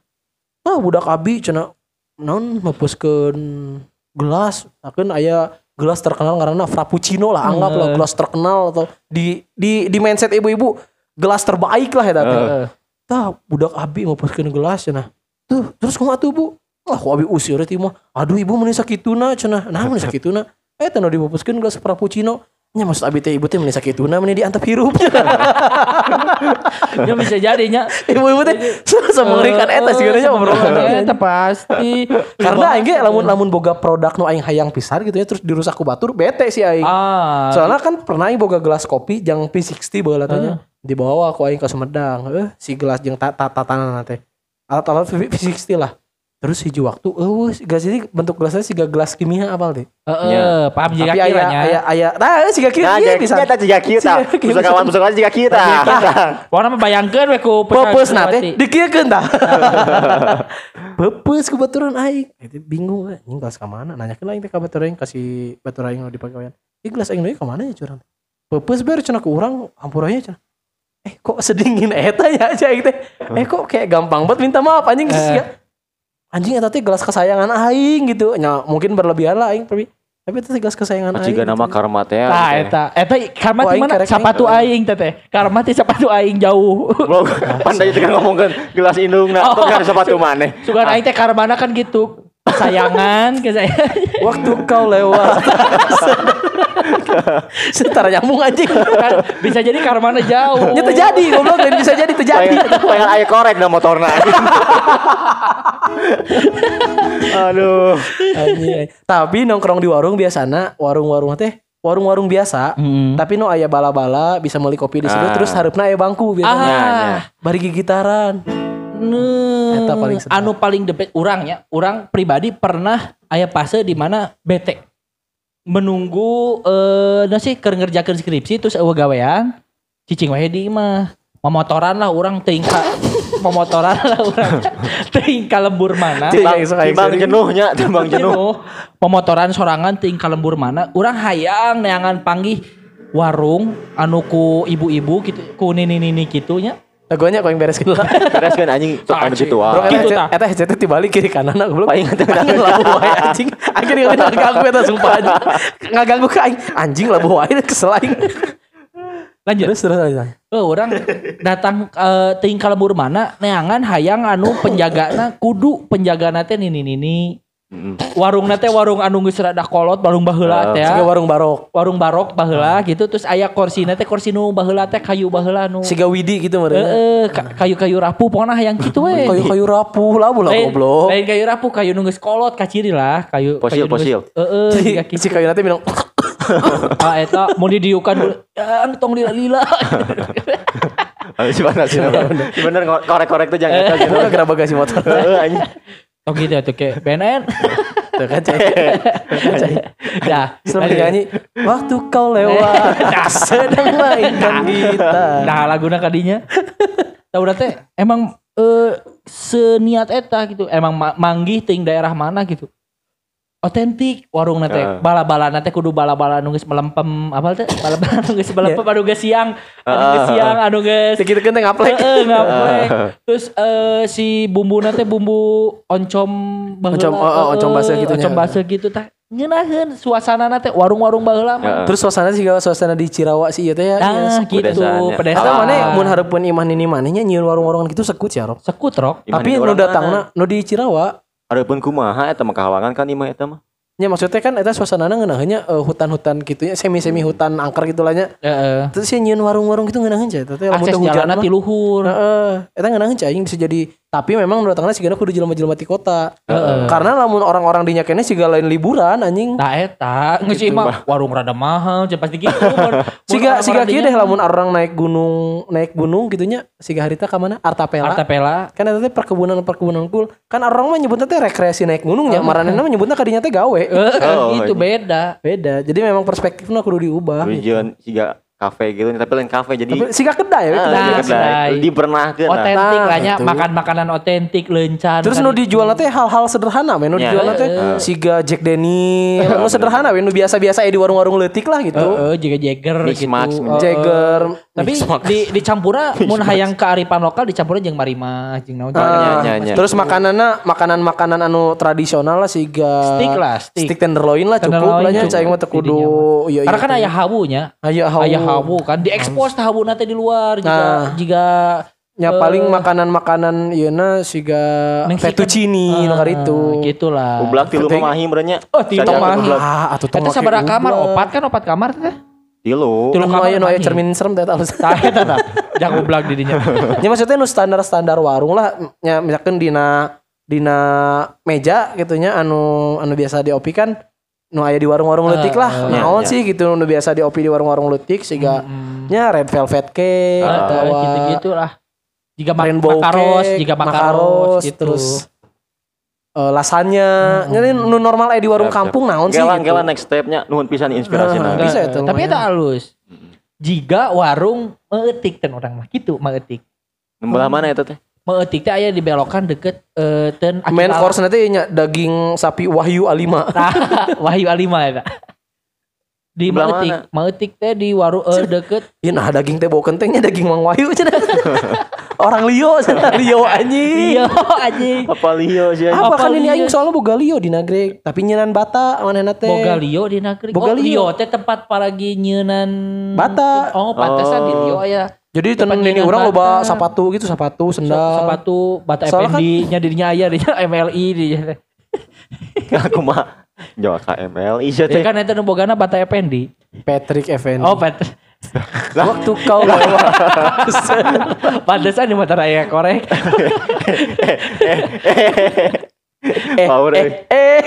Ah budak abi cenah naon mepuskeun gelas, akeun aya gelas terkenal karena frappuccino lah anggap lah Hmm. gelas terkenal atau di di di mindset ibu-ibu gelas terbaik lah ya teh. Heeh. tah budak abi mau paskeun gelas cenah. Tuh terus kumaha tuh bu? Lah ku abi usir teh mah aduh ibu meni sakituna cenah. Nah meni sakituna. Eh teh nu dibapuskeun gelas frappuccino nya maksud abi teh ibu teh meni sakituna meni diantep hirup Ya bisa jadi nya. ibu-ibu teh semengerikan eta sih nya obrolan Eta pasti. karena aing ge lamun lamun boga produk nu aing hayang pisan gitu ya terus dirusak ku batur bete sih aing Ah, Soalnya kan pernah aing boga gelas kopi jang P60 baheula teh nya. Dibawa ku aing ke Sumedang. Eh si gelas jeung ta- ta- tatanan teh. Alat-alat P60 lah. Terus hiji waktu eueuh gelas ini bentuk gelasnya siga gelas kimia apal teh. heeh, paham juga Tapi aya kiranya. aya aya nah siga Nah, kimia jadi bisa. kita juga kita. Siga kieu. Pusakawan pusakawan juga kita. Warna mah bayangkeun we ku Pepes na teh dikieukeun tah. Pepes ke baturan aing. Itu bingung we, ini gelas ka mana? Nanyakeun aing teh ka baturan aing kasih baturan aing nu dipake wayan. Ini gelas aing nu ka mana ya curang? Pepes ber cenah ku urang hampuranya cenah. Eh kok sedingin eta ya aja aing teh. Eh kok kayak gampang banget minta maaf anjing Eh. Anjing eta teh gelas kesayangan aing gitu. Nya mungkin berlebihan lah aing tapi tapi itu gelas kesayangan aing. Jika gitu. nama karma teh. Tah eta, eta karma Oh, ti aing mana? Sapatu aing teh teh. Karma ti sapatu aing jauh. Pandai juga ngomongkan gelas indung nah, Oh. kan sepatu maneh. Sugan aing teh karmana kan gitu. Kesayangan, kesayangan. Waktu kau lewat. Setara nyambung anjing. Kan bisa jadi karmana jauh. Ya terjadi goblok dan bisa jadi terjadi. Pengen, aya korek na motorna. Aduh. Anjing. Tapi nongkrong di warung biasana, warung-warung teh warung-warung biasa. Hmm. Tapi no aya bala-bala bisa meuli kopi di situ Ah. terus harapna aya bangku biasanya. Ah. Bari gigitaran. Nah, paling sedap. anu paling the best urangnya, urang pribadi pernah aya fase di mana bete menunggu eh nasi keur ngerjakeun skripsi terus eueuh gawean cicing wae di mah memotoran lah urang teuing ka pemotoran lah urang. Teuing ka lembur mana? Timbang sering. jenuhnya, timbang jenuh. Pemotoran sorangan teuing ka lembur mana? Urang hayang neangan panggih warung anu ku ibu-ibu gitu ku nini-nini gitu nya. Lagunya kau yang beres gitu lah. Beres kan anjing sok anu gitu Bro, wah. Gitu, eta eta headset dibalik kiri kanan aku belum. Paling eta Anjing labu wae anjing. Akhirnya dia ngaganggu eta sumpah anjing. Ngaganggu ke aing. Anjing labu wae kesel aing. Lanjut. Terus terus terus. Oh, orang datang eh teuing ka lembur mana neangan hayang anu penjagana kudu penjagana teh nini-nini. Mm. Warung teh warung anu geus rada kolot, warung baheula teh. ya. Siga warung barok. Warung barok baheula gitu terus aya kursi teh kursi nu baheula teh kayu baheula nu. Siga Widi gitu meureun. Heeh, ka- kayu-kayu rapuh pokoknya hayang kitu we. Kayu-kayu rapuh lah Lain- goblok. Lain kayu rapuh, kayu nu geus kolot kaciri lah, kayu geus- fosil. Heeh, Si, kitu. si kayu nanti bilang Ah eta mau didiukan. Ya, tong lila-lila. Si bener sih. Si bener korek-korek tuh jangan eta gitu. Gerak bagasi motor. Oh gitu tuh kayak BNN. Tuh kan cai. Dah, Selalu nyanyi waktu kau lewat sedang mainkan gitar. Nah, laguna kadinya. Tahu teh emang eh seniat eta gitu. Emang ma- manggih ting daerah mana gitu. Otentik warung nate Heeh. bala-bala nate kudu bala-bala anu geus melempem apa teh bala-bala anu geus melempem anu geus siang anu geus siang anu geus Segitu genteng ngaplek. Heeh, ngaplek. Terus eh si bumbu nate bumbu oncom baheula. Oncom, oh, oh, oncom baseuh gitu. Oncom baseuh gitu tah. Ngeunaheun suasana nate warung-warung baheula mah. Heeh. Terus suasana sih suasana di Cirawa sih ieu teh ya. Nah, Iya, gitu pedesaan. Mana mun hareupeun imah nini manehnya nyieun warung-warung gitu sekut ya, Rok. sekut rok. Iman Tapi nu datangna mana? nu di Cirawa Adapun kumaha eta mah kahawangan kan imah eta mah. Nya maksudnya kan eta suasanana ngeunaheunnya eh, hutan-hutan gitu ya semi-semi hutan angker gitu lah nya. Heeh. Terus sih nyieun warung-warung gitu ngeunaheun eta teh lamun teu hujan mah. luhur. Heeh, eta ngeunaheun cai bisa jadi tapi memang nu datangna sigana kudu jelema-jelema ti kota. Heeh. Karena lamun orang-orang dinya kene siga lain liburan anjing. Tah eta geus ieu mah warung rada mahal, cenah pasti gitu. Siga siga kieu deh lamun orang naik gunung naik gunung gitunya siga harita ka mana? Artapela. Artapela. kan eta teh perkebunan perkebunan kul kan orang mah nyebutnya teh rekreasi naik gunung ya maranehna mah nyebutnya kadinya teh gawe Heeh, Oh, itu beda. beda. Jadi memang perspektifnya kudu diubah. Tujuan siga kafe gitu tapi lain kafe jadi tapi siga kedai Ah, kedai. Nah, di kedai. kedai. Dipernahkeun nah. Otentik Nah, lah nya, itu. makan makanan otentik leuncan. terus kan nu dijual teh hal-hal sederhana men nu Ya. dijual teh Heeh. siga Jack Daniel nu sederhana we nu biasa-biasa ya di warung-warung leutik lah gitu Heeh, juga Jagger Mix gitu. Max, Heeh. Jagger Tapi di dicampurna mun hayang kearifan lokal dicampurna jeung marima jeung naon. Ah, nya. terus makananna makanan-makanan anu tradisional lah siga Stick lah, stick. stick tenderloin lah cukup lah nya cai mah teu kudu Didinya iya Karena kan aya habunya. aya hawu Habu kan diekspos tah habu nanti di luar jika Nah. jika Ya Eh, paling makanan-makanan yeuna siga Mexican. fettuccine nu Ah, itu. Gitulah. Ublak tilu Penting. mah mahim berenya. Oh, tilu ublak. Ah, atuh tong Eta sabaraha kamar opat kan opat kamar teh. Tilu. Tilu kamar aya nu aya cermin serem teh alus. Tah eta tah. Jangan ublak di dinya. Ya maksudnya nu standar-standar warung lah nya misalkan dina dina meja gitu nya anu anu biasa diopi kan nu aya di warung-warung leutik lah. iya, Naon iya. sih gitu nu biasa diopi di warung-warung leutik siga nya red velvet cake Ah, atau gitu-gitu lah. Jika mak rainbow makaros, cake, jika makaros makaros, gitu. terus eh, lasanya jadi nu normal aya di warung Siap, siap. kampung naon sih Gelan gitu. gelan next stepnya nuhun pisan inspirasi Ah, nah. bisa itu, Tapi eta halus. Jika warung meetik ten orang mah gitu meetik. Nembelah mana eta teh? Meetik teh aya di belokan deket eh ten main course nanti nya daging sapi Wahyu A5 Wahyu Alima eta. Di meetik, meetik teh di warung eh deket Iya nah daging teh bau kentengnya daging Mang Wahyu cenah. Orang Lio cenah Lio anjing. Iya anjing. Apa Lio sih? Apa, Apa kan ini Lio? aing soalnya boga Lio di nagreg, tapi nyenan bata manehna teh. Boga Lio di negeri. Boga oh, Lio. Lio teh tempat paragi nyeunan Bata. Oh, pantesan di Lio aya Jadi Tempat tenan ini orang loba sepatu gitu, sepatu, sendal. sepatu bata Soalnya kan- FND nya dirinya aya di MLI di Aku mah Jawa KML iya Ya teh. kan eta nu bogana bata FND. Patrick Effendi. Oh, pat. waktu kau lewat. Pantesan di mata raya korek. eh, Power, eh, eh.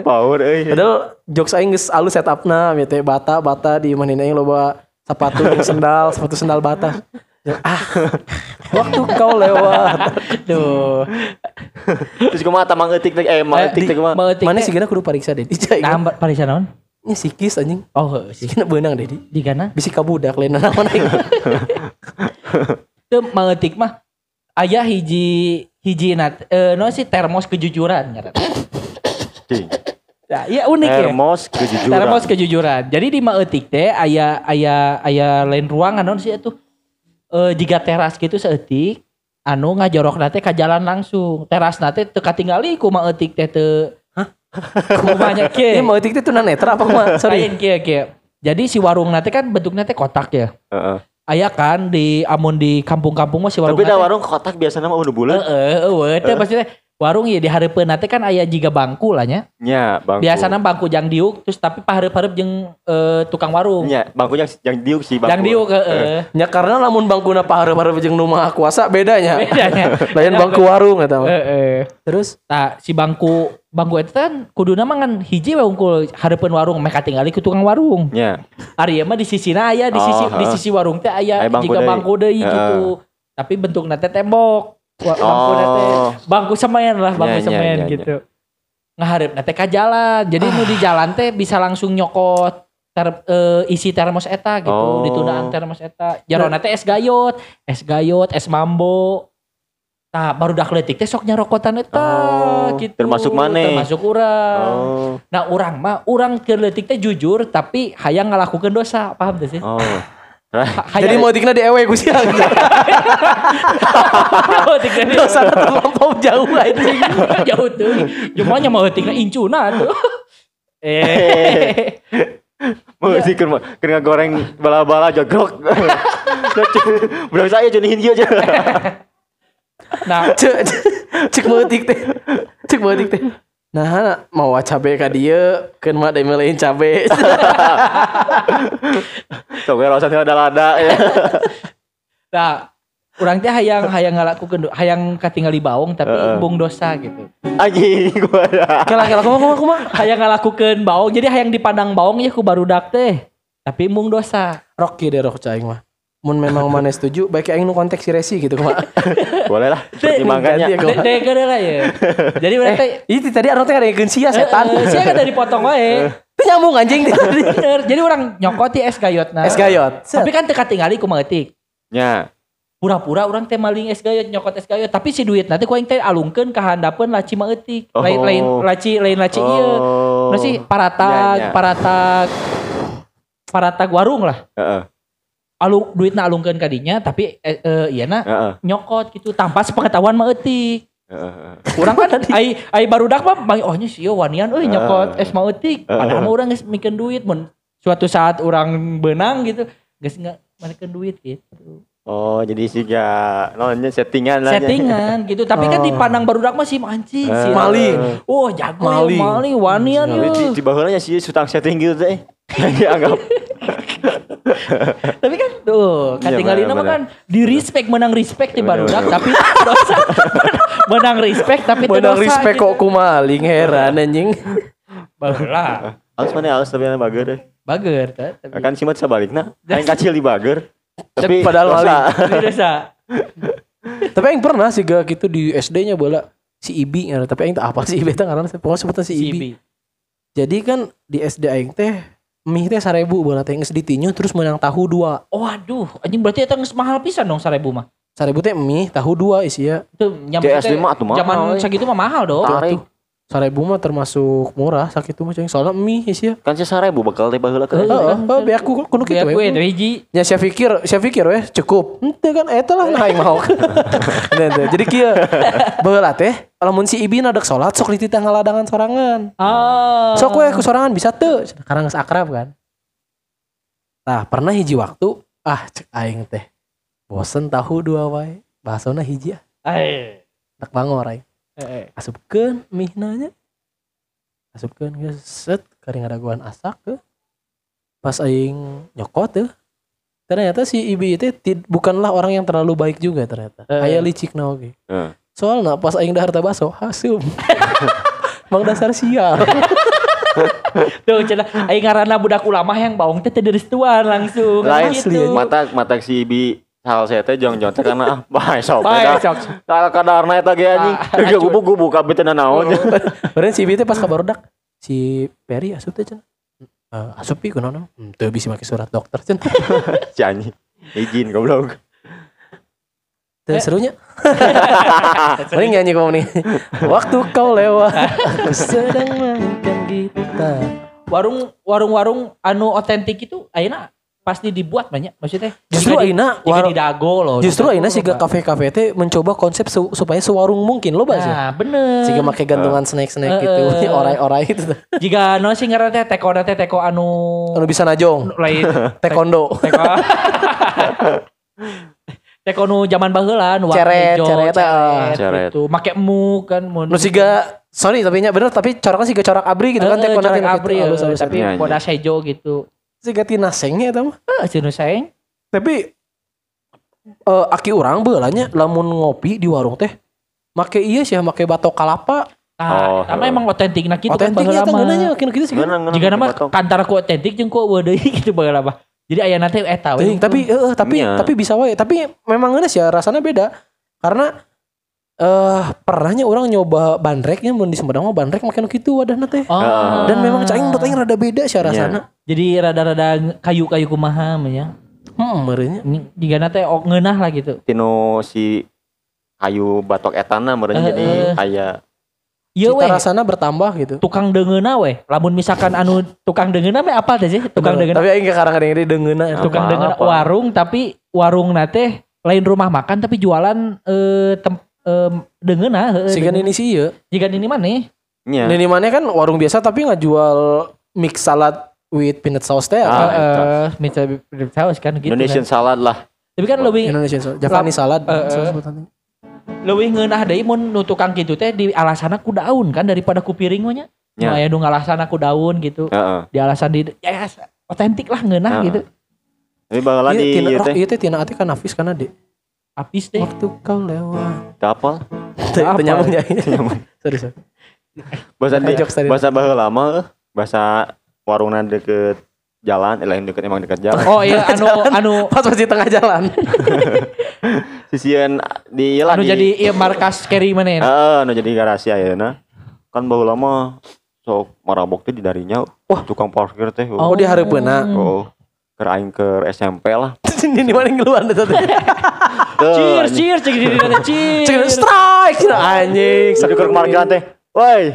Power euy. Padahal jokes aing geus alus setupna ya teh bata bata di mana aing loba sepatu sendal, sepatu sendal bata. Ah, waktu kau lewat. Duh. Terus kumaha tamang eutik teh eh teh kumaha? Mau Mana sih gana kudu pariksa deh. Dicai. Nah, parisa naon? Nya sikis anjing. Oh. Sikina beunang deh di. Kana? Bisi kabudak lain naon aing. Teu mangetik mah aya hiji hiji nat eh no sih termos kejujuran ngaran. Ya, iya unik ya. Termos kejujuran. Termos kejujuran. Jadi di maetik teh aya aya aya lain ruangan non sih itu eh jika teras gitu seetik anu ngajorok nate ka jalan langsung. Teras nate teu katingali ku maetik teh teu Hah? Kumanya Ini ke. mau tik itu netra apa kumaha? Sorry. Lain kieu kieu. Jadi si warung nate kan bentuknya teh kotak ya. Heeh. Aya kan di amun di kampung-kampung mah si warung Tapi da warung kotak biasanya mah udah bulan. Heeh, eueuh teh maksudnya warung ya di hareupeun nate kan aya jiga bangku lah nya. Nya, bangku. Biasana bangku jang diuk terus tapi pahareup-hareup jeung eh, tukang warung. Nya, bangku yang yang diuk sih bangku. Jang diuk heeh. Ya karena lamun bangkuna pahareup-hareup jeung nu maha kuasa bedanya. Bedanya. Lain bangku warung eta mah. Heeh. Terus Nah, si bangku bangku itu kan kuduna mah kan hiji we unggul hareupeun warung meh katingali ku tukang warung. Nya. Ari ieu mah di sisina aya di sisi Oh, di sisi warung teh aya Aya bangku jiga deui. bangku deui Heeh. gitu. Tapi bentukna teh tembok. Wa- Bangku Oh. bangku semen lah, bangku Nya, nya, semen nya, gitu. Ngaharep teh ka jalan. Jadi nu di jalan teh bisa langsung nyokot ter, eh, isi termos eta gitu, Oh. ditunaan termos eta. Jarona teh es gayot, es gayot, es mambo. Nah, baru dak leutik teh sok nyarokotan eta Oh, gitu. termasuk maneh? Termasuk urang. Oh. Nah, urang mah urang keur leutik teh jujur tapi hayang ngalakukeun dosa, paham teh sih? Oh. Jadi mau tikna di ewe ku sia. leutik teh Dosa terlampau jauh anjing. jauh tuh. Cuma nya mau leutikna incuna tuh. Eh. Mau sih keur keur goreng bala-bala jogrok. Berarti saya jadi hindiu aja. Nah, Cek cek meutik teh. Cek meutik teh. Nah, mau cabe ka dieu keun mah da melein cabe. Sok we rasanya ada lada ya. nah urang teh hayang hayang ngalakukeun hayang katingali baung tapi Heeh. embung dosa gitu. Anjing gua. Kela kela kumaha kumaha kumaha. Hayang ngalakukeun baung jadi hayang dipandang baung ya ku barudak teh. Tapi embung dosa. Rocky deh rok cai mah. Mun memang mana setuju baik aing nu konteks si Resi gitu kumaha. Boleh lah. Pertimbangannya. Ya, dek geura lah ya. Jadi berarti Eh, itu tadi Arno teh ada yang sia setan. Eh, Saya kan dari potong wae. Itu nyambung anjing. Jadi orang nyokoti es gayot nah. Es gayot. Tapi kan teka tinggali ku maetik. Nya. Pura-pura orang teh maling es gayot nyokot es gayot tapi si duit nanti ku aing teh alungkeun ka handapeun laci. Lain Oh. lain laci lain laci ieu. Oh. Nah sih paratag, Nya, nya. paratag paratag warung lah. Heeh. Alung duitna alungkeun ka dinya tapi eh, eh, ieu na Heeh. nyokot gitu tanpa sepengetahuan maetik. Heeh. heeh. Urang kan ai ai barudak mah bang oh nya sia wanian euy nyokot es maetik. Heeh. Padahal mah urang geus mikeun duit mun suatu saat orang benang gitu geus enggak duit gitu. Oh, jadi sih ya nonnya settingan lah. Settingan gitu. Tapi kan Oh. dipandang barudak mah sih anjing sih. Maling. Oh, jago Maling. ya maling wanian Tapi di, di bawahnya sih sutang setting gitu teh. Dianggap. Tapi kan tuh, Iya, katingalina mah bener, kan di respect menang respect di Bener, barudak tapi dosa. menang respect tapi Menang dosa respect gitu. kok ku maling heran anjing. Baheula. Harus mana harus tapi mana bager deh. Bager kan. Tapi Kan sih mah sebaliknya. Yang kecil di bager. Tapi Padahal dosa. dosa. Tapi aing pernah sih gak gitu di SD-nya bola si Ibi tapi aing teh apa sih Ibi teh ngaran pokoknya sebutan si Si Ibi. Ibi. Jadi kan di SD aing teh mie teh 1000 bola teh geus ditinyu terus menang tahu dua. Waduh, anjing berarti eta geus mahal pisan dong 1000 mah. 1000 teh mie tahu dua isi ya. Itu nyampe SD mah mahal, Zaman segitu mah mahal dong. Tarik. 1000 mah termasuk murah sakit mah cing soalnya mie isi ya. Kan sih sarebu bakal teh baheula Heeh. kan. Heeh, oh, be aku kudu Kayak kitu gue we. itu hiji. Ya saya pikir, saya pikir weh cukup. Ente kan eta lah nah aing mau. Jadi kieu baheula teh lamun si Ibi nadek salat sok dititah ngaladangan sorangan. Ah. Sok we ku sorangan bisa teu. Karena geus akrab kan. Nah, pernah hiji waktu ah cek aing teh. Bosen tahu dua wae. Bahasana hiji ah. Eh. Tak bangor aing. Eh. Asupkeun mihna nya. Asupkeun geus set karing ngadaguan asak ke. Pas aing nyokot tuh. Ternyata si Ibi itu tid- bukanlah orang yang terlalu baik juga ternyata. Eh. Aya licik na oge. Heeh. Soalnya pas aing dahar baso hasum. Mang dasar sial. Tuh cenah aing ngaranna budak ulama yang baung teh teu direstuan langsung. Lain gitu. mata mata si Ibi hal saya teh jong teh karena ah bae sok. Bae, Dah. sok. Kalau kadarna eta ge anjing. Ge gubuk gubuk kabeh teh naon. Beren si Ibi teh pas kabarudak si Peri asup teh cenah. Eh, asup pi kunaon? Hmm, teu bisa make surat dokter cenah. Si anjing. Izin goblok. Teu serunya. Paling nyanyi kamu nih. Waktu kau lewat, aku sedang mainkan gitar. warung warung-warung anu otentik itu ayeuna pasti dibuat banyak maksudnya Justru di- ayeuna jika warung- di dago loh Justru dago ayeuna siga loba. kafe-kafe teh mencoba konsep su- supaya sewarung mungkin lo sih. nah bener Siga make gantungan snack-snack Eh, gitu, eh. orai-orai gitu. jika no sih ngaran teh teko teh teko anu Anu bisa najong, lain taekwondo. teko teko nu zaman baheula nu Ceret, hijau, ceret, ah. Ceret. gitu make emu kan mun Nu siga sorry tapi nya bener tapi coraknya siga corak abri gitu kan tina abri gitu. Halus, halus, tapi Iya, iya. bodas hijau gitu siga tina sengnya eta mah. eh cenah sayang Tapi eh aki urang beulanya lamun ngopi di warung teh make iya sih make batok kalapa. Oh, Nah, tapi heeh. emang otentik nah gitu kan Otentik ya baheula mah. ngeunanya kena gitu sih. kan. Jika nama kantar ku otentik jeung ku deui gitu baheula mah. Jadi aya nanti eta we. Tapi eh tapi Iya. tapi bisa wae. Tapi memang geus ya rasanya beda. Karena eh pernahnya orang nyoba bandreknya mun di Sumedang mah bandrek make nu kitu wadahna teh. Oh. Dan memang cai menurut aing rada beda sih rasana. jadi rada-rada kayu-kayu kumaha mah ya. Hmm, merenya. Ini Jika nanti oh, ngeunah lah gitu. Tino si kayu batok etana meureun Eh, jadi eh. aya Ieu Cita we rasana bertambah gitu. tukang dengeuna we. Lamun misalkan anu tukang dengeuna mah apa teh sih? Tukang Bener. dengeuna. Tapi aing kadang-kadang ini dengeuna. Tukang dengeuna apa? warung tapi warung nate lain rumah makan tapi jualan eh tem em, dengeuna heeh. Sigan ini sih iya. Jika ini maneh nya. Ini mana kan warung biasa tapi nggak jual mix salad with peanut sauce teh. Ah, atau eh minta saus kan gitu. Indonesian kan. salad lah. Tapi kan lebih Indonesian sauce. Japanese salad. Sauce sebutannya. lebih ngeunah deui mun nu tukang kitu teh di alasana ku daun kan daripada ku piring nya. Ya. Nu aya nu ngalasana ku daun gitu. Heeh. Di alasan di ya otentik lah ngeunah Heeh. gitu. Tapi baheula Iya, di ieu teh iya teh tina ate kan Nafis kan ade. Apis deh. Waktu kau lewat. Apa? teu nyambung ya. Sorry, sorry. Bahasa dia, tadi. bahasa baheula mah eh, bahasa warungna deket jalan, eh, lain deket emang deket jalan. Oh iya anu anu Pas di tengah jalan. Sisian di lah anu di jadi iya markas carry mana ya? Heeh, nu jadi garasi ayeuna. Kan baheula mah sok marabok teh di darinya. Wah, tukang parkir teh. Oh, di hareupeuna. Oh. Keur aing ke SMP lah. Ini mana ngeluan teh Cheers, cheers, cek di dina cheers. Cek strike anjing. Tadi keur parkiran teh. Woi.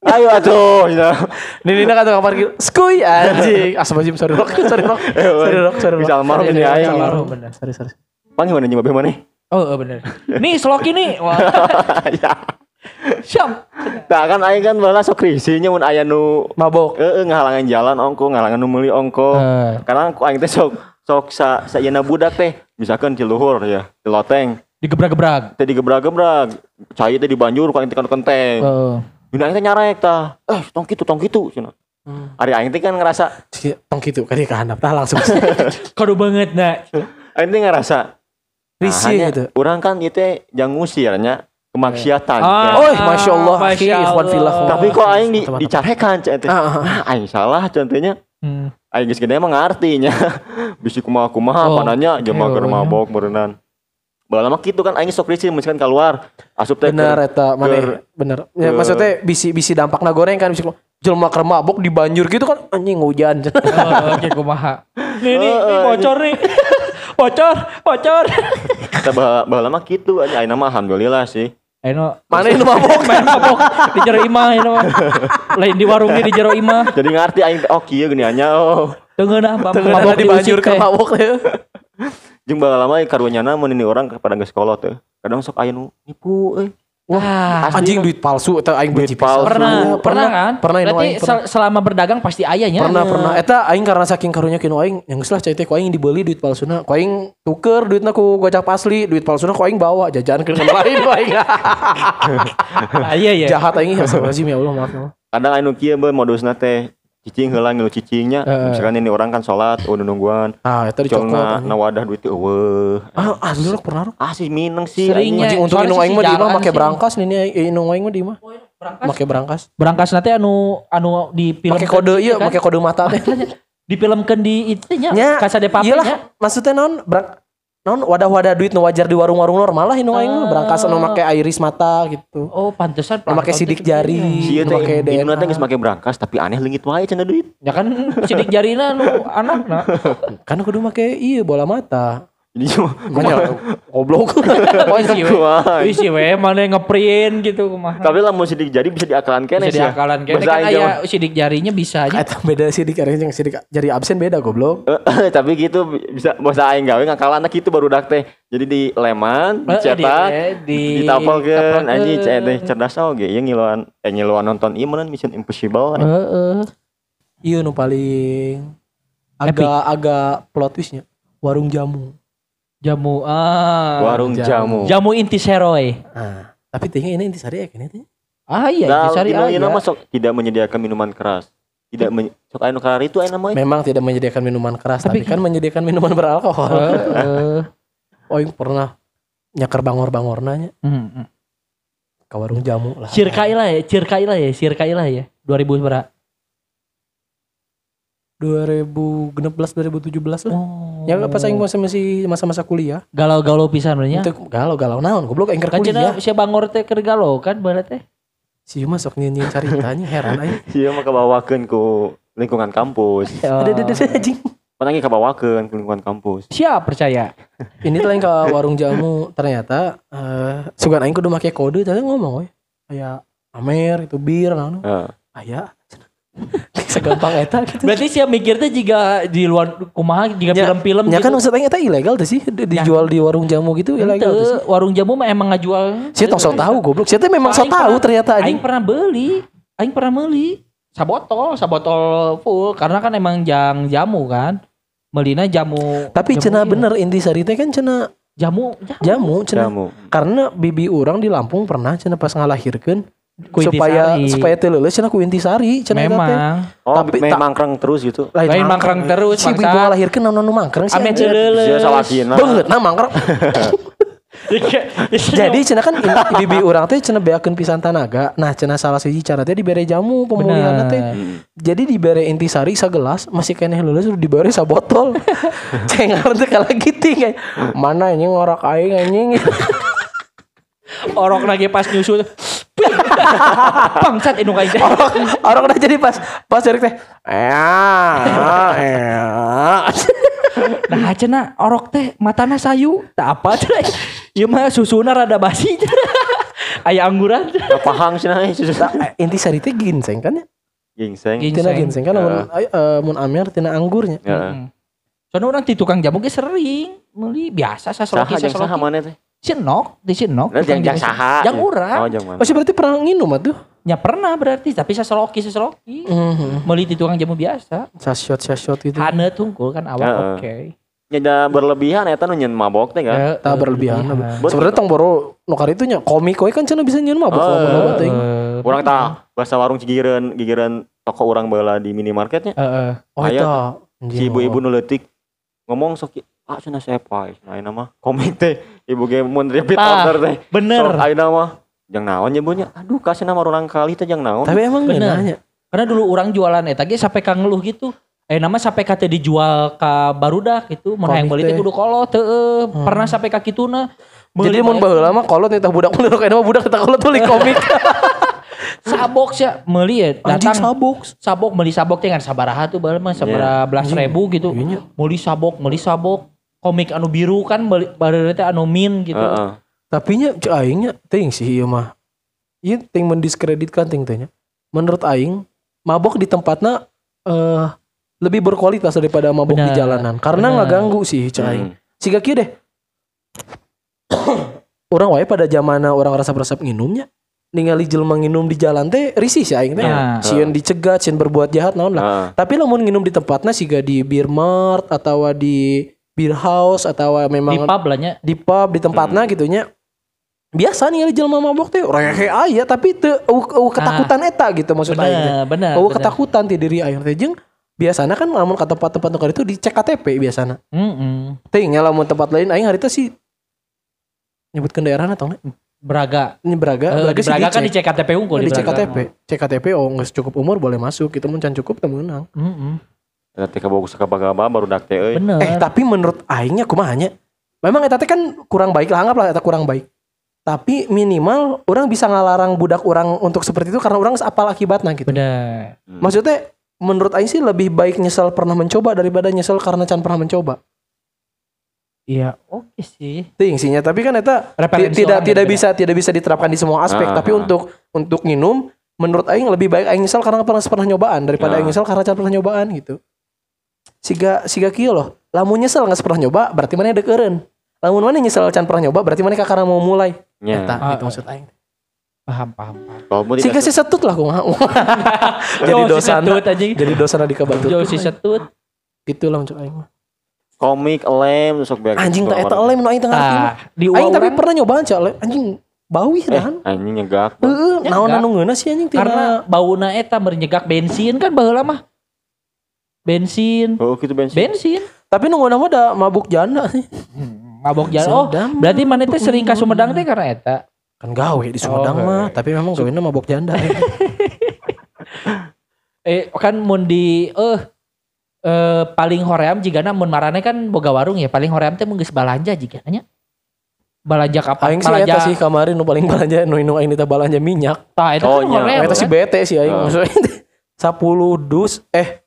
Ayo atuh. Cina. Ini kan tukang parkir. Skuy anjing. Asbajim sorry rok. Sorry rok. Sorry rok. Sorry rok. Bisa almarhum ini sorry, aing. almarhum, bener. Sorry sorry. Pan gimana nyoba mana? Oh, oh bener. Nih sloki nih. Wah, ya. siap. Nah kan aing kan baheula sok risih nya mun aya nu Mabok. Heeh, ngahalangan jalan ongko, ngahalangan nu meuli ongko. Eh. Karena aku aing teh sok sok sa sayeuna budak teh. Misalkan di luhur ya, di loteng. Digebrak-gebrak. Teh digebrak-gebrak. Cai teh di banjur ku aing teh kan kenteng. Heeh. Dina aing teh nyarek tah. Eh, tong kitu, tong kitu cenah. Ari aing teh kan ngerasa, Tong gitu kan kehandap tah langsung Kado banget nah. aing teh ngerasa risih hanya gitu. Urang kan ieu teh jang ngusirnya kemaksiatan. Ah. kan. Oh, masya Allah, Masya ikhwan Allah. fillah. Tapi kok aing di, dicarekan cek teh. Ah, ah, ah. Ah, aing salah contohnya. Hmm. Aing geus gede emang ngartinya. Bisi kumaha-kumaha Oh. pananya jelema Iya, keur iya. mabok meureunnan. Baheula mah kitu kan aing sok risih misalkan keluar. Asup teh Bener eta mana bener. Ya, ke- maksudnya bisi bisi dampakna goreng kan bisi jelema keur mabok di banjur gitu kan anjing hujan. Oh, Oke, kumaha. Nih, nih, nih, bocor nih. bocor, bocor. Kita baheula baheula mah kitu aing ayeuna mah alhamdulillah sih. Ayo, Mana itu mabok? main mabok di jero imah ini mah. Lain di warungnya di jero imah. Jadi ngarti aing oh kieu gini anya oh. Mabok, Tengah mabok di banjur teh. mabok teh. Jeung baheula mah karunyana mun ini orang pada geus kolot teh. Kadang sok aya nu nipu euy. Wah, Asli Anjing duit palsu eta aing benci Duit palsu. pernah, Iya, pernah, kan? Pernah Berarti aing pernah. sel- selama berdagang pasti ayahnya. Pernah pernah eta aing karena saking karunya kinu aing yang geus lah cai teh ku aing dibeli duit palsuna. Ku aing tuker duitna ku gocap asli, duit palsuna ku aing bawa jajan ke tempat lain ku aing. Ah, iya iya. Jahat aing ya astagfirullahaladzim ya Allah maaf ya. Kadang anu kieu be modusna teh cicing heula ngilu cicingnya. Heeh. Misalkan ini orang kan salat udah nungguan. Ah eta dicokot. Na wadah duit teh eueuh. Ah asli rok pernah rok. Ah sih mineng sih. Seringnya. Anjing untuk soalnya inung sih aing mah di imah make nih nih inung aing mah di imah. Berangkas, Make berangkas. berangkas nanti anu anu di film Make kode iya, make kode mata teh. difilmkan di itu nya Nya, kasa de papel iyalah maksudnya non berang non wadah-wadah duit nu wajar di warung-warung normal lah inung aing mah berangkas anu make iris mata gitu. Oh, pantesan Nu make sidik jari, Si ieu nu make teh induna teh DNA. geus make berangkas tapi aneh leungit wae cenah duit. Ya kan sidik jarina nu anak nah. Kan kudu make iya bola mata. Jadi cuma Makanya goblok. Oh isi we. Kumaha. Isi we mana ngeprint gitu kumaha. Tapi lah mau sidik jari bisa diakalan kene Bisa sih. diakalan Bahasa kan aya sidik jarinya bisa aja. Eta beda sidik karena yang sidik jadi absen beda goblok. Eh, tapi gitu bisa bahasa aing gawe ngakalan gitu baru dak teh. Jadi di leman, Eh, dicetak, ditapelkeun anjing cek teh cerdas oge ieu ngiluan eh ngiluan nonton ieu Mission Impossible. Heeh. Iya nu paling agak agak plot twistnya warung jamu. Jamu ah. Warung jamu. Jamu inti seroy. Nah, tapi tinggal ini intisari ya kayaknya teh. Ah iya Nah, inti sari dino ieu aja. nama sok tidak menyediakan minuman keras. Tidak men sok anu karar itu aya namanya. Memang tidak menyediakan minuman keras, Tapi tapi, kan menyediakan minuman beralkohol. Heeh. Oh, yang pernah nyakar bangor-bangor nanya Hmm, hmm. ke warung jamu lah. Cirkailah ya, cirkailah ya, cirkailah ya. 2000 berapa? 2016 2017 lah. Oh. Ya pas aing masih masih masa-masa kuliah. galau-galau pisan benernya. Itu galau-galau naon goblok aing keur Kan kuliah. cenah si Bangor teh keur galau kan berarti teh. Si Yuma sok nyanyiin caritanya heran aing. Ieu mah kabawakeun ku lingkungan kampus. Ada ada ada anjing. Pernah ge kabawakeun ku lingkungan kampus. Siap percaya. Ini tuh lain ke warung jamu ternyata eh sugan aing kudu make kode tadi ngomong we. Kayak Amer itu bir naon. Heeh. Aya. Segampang eta gitu. Berarti siap mikir teh jika di luar kumaha jika Ya- film-film Ya gitu. kan maksud aing eta ilegal tuh sih di- dijual di warung jamu gitu ilegal tuh sih. Warung jamu mah emang ngajual. Saya tong sok tahu goblok. Saya teh memang sok Aing tahu ternyata Aing anjing. pernah beli. Aing pernah beli. Sabotol, sabotol full karena kan emang jang jamu kan. Melina jamu. Tapi jamu cenah iya. bener intisari teh kan cenah Jamu, jamu. jamu cenah. Jamu. Karena bibi orang di Lampung pernah cenah pas ngalahirkeun Ku supaya supaya teu leuleus cenah ku intisari cenah eta teh. Memang. Oh, Tapi main tak- mangkrang terus gitu. Lain mangkrang terus, Si ibu bangsa. ngalahirkeun naon nu mangkrang sih. Ame. Sia salakina. Banget nah mangkrang. Jadi cenah kan bibi orang teh cenah beakeun pisan tanaga. Nah cenah salah siji cara teh dibere jamu pemulihan teh. Jadi dibere intisari sagelas masih keneh lulus udah dibere sabotol. Cengar teh kalah giting. eh. Mana anjing ngorak aing anjing. Orok lagi pas nyusul. Bangsat indung teh. Orang udah jadi pas pas Erik teh. Eh, eh. Nah, cenah orok teh matana sayu. Tak apa cenah. Ieu mah susuna rada basi. Aya angguran. Pahang sih nah susu. Nah, intisari teh ginseng kan ya? Gingseng. Tina ginseng kan mun eh, mun amer tina anggurnya. Heeh. Soalnya orang di tukang jamu ge sering beli biasa Saha jeung saha mana teh? Sinok, di sinok. Nah, tukang jang jang saha. Yang urang. Oh, jang mana? Oh, sih berarti pernah nginum atuh. Ya pernah berarti, tapi saseloki saseloki. Mhm. Beli di tukang jamu biasa. Sashot sashot gitu. Hane tungkul kan awal Heeh. oke. Nya berlebihan eta nu nyeun mabok teh kan. Eh, Tak berlebihan. Sebenarnya tong baru nukar itu nya komik we kan cenah bisa nyeun mabok Oh, loba teuing. Eh, Urang tah bahasa warung cigireun gigireun toko urang baheula di minimarketnya. Heeh. Oh Aya eta. Si ibu-ibu nu leutik ngomong sok ah cenah sepa nah ayeuna mah komik teh ibu ge mun repeat Tah, order teh. Bener. Sok ayeuna mah jang naon nyebutnya. Aduh kasih nama orang kali teh jang naon. Tapi emang Bener. nanya. Karena dulu orang jualan eta ge sampai ka ngeluh gitu. Eh nama sampai kate dijual ka barudak gitu. Mun hayang Komik beli teh teh. kudu kolot teu pernah sampai ka kituna. Jadi mun baheula mah kolot eta budak mun rok mah budak eta kolot beli komik. sabok sih meuli ya Anjing datang sabok. sabok meuli sabok teh kan sabaraha tuh bae mah sabaraha belas ribu gitu. Iya nya. Meuli sabok, meuli sabok. Komik anu biru kan baru teh anu min gitu. Heeh. Tapi nya cek aing nya ting sih ieu mah. Ieu ting mendiskreditkan ting teh nya. Menurut aing mabok di tempatna eh lebih berkualitas daripada mabok di Benar, jalanan karena nggak ganggu sih aing. Hmm. Siga kieu deh. orang wae pada zamanna orang resep-resep nginumnya ningali jelema nginum di jalan teh risih sih aing teh. Nah. Sieun dicegat, sieun berbuat jahat naon lah. Heeh. Tapi lamun nginum di tempatnya siga di beer mart atau di beer house atau memang Di pub lah di pub di tempatnya gitu nya biasa nih jelema mabok teh rehe aya tapi teu eueuh eueuh ketakutan eta gitu maksud aing teh. Bener, bener. Bener. ketakutan ti diri aing teh jeung biasana kan lamun ka tempat-tempat nukar itu dicek KTP biasana. Mm-mm. Teuing nya lamun tempat lain aing harita sih nyebutkeun daerahna tong nya. Braga. Ini Braga, Eh, Braga di sih Braga kan di dicek. CKTP unggul di di Braga. KTP. Cek KTP oh geus cukup umur boleh masuk, gitu mun can cukup teu meunang. Mm-mm. Eta teh kabogus ka bagaba baru dak teh euy. Bener. Eh tapi menurut aingnya kumaha nya? Memang eta teh kan kurang baik lah anggaplah eta kurang baik. Tapi minimal orang bisa ngalarang budak orang untuk seperti itu karena orang apal akibatnya gitu. Bener. Maksudnya menurut aing sih lebih baik nyesel pernah mencoba daripada nyesel karena can pernah mencoba. Iya, oke sih. Tingsinya tapi kan eta tidak tidak bisa tidak bisa diterapkan di semua aspek Ah, tapi ah. untuk untuk minum menurut aing lebih baik aing nyesal karena pernah pernah nyobaan daripada Ya. aing nyesal karena can pernah nyobaan gitu. Siga siga kieu loh. Lamun nyesel nggak pernah nyoba berarti mana dekeureun. Lamun mana nyesel can pernah nyoba berarti mana kakara mau mulai. Nya. Eta Ah, itu maksud aing. Paham, paham, paham. Kalau mau Siga si setut lah kumaha. jadi dosa setut anjing. jadi dosa di kabatut. Yo si setut. Gitu lah maksud aing. mah. komik lem sok beak. Anjing tak eta lem nu aing teu ngarti mah. Tah, di Aing tapi pernah nyobaan cak lem. anjing bauih Eh, anjing nyegak. Heeh, Ya, naon anu ngeuna sih anjing tina karena bauna eta menyegak bensin kan baheula mah. Bensin, Oh, gitu bensin. bensin. Tapi nunggu nama ada mabuk janda sih. Mabok jalan. Oh, berarti mana teh sering ka Sumedang teh karena eta. Kan gawe di Sumedang Oh, mah, tapi memang gawena mabuk janda. Eh kan mun di eh eh paling hoream jigana mun marane kan boga warung ya paling hoream teh mun geus balanja jiga nya. Balanja kapan? Aing sih eta sih kemarin nu paling balanja nu nu aing teh balanja minyak. Tah eta Oh, kan hoream. Eta kan? bete sih aing Oh. maksudnya teh 10 dus eh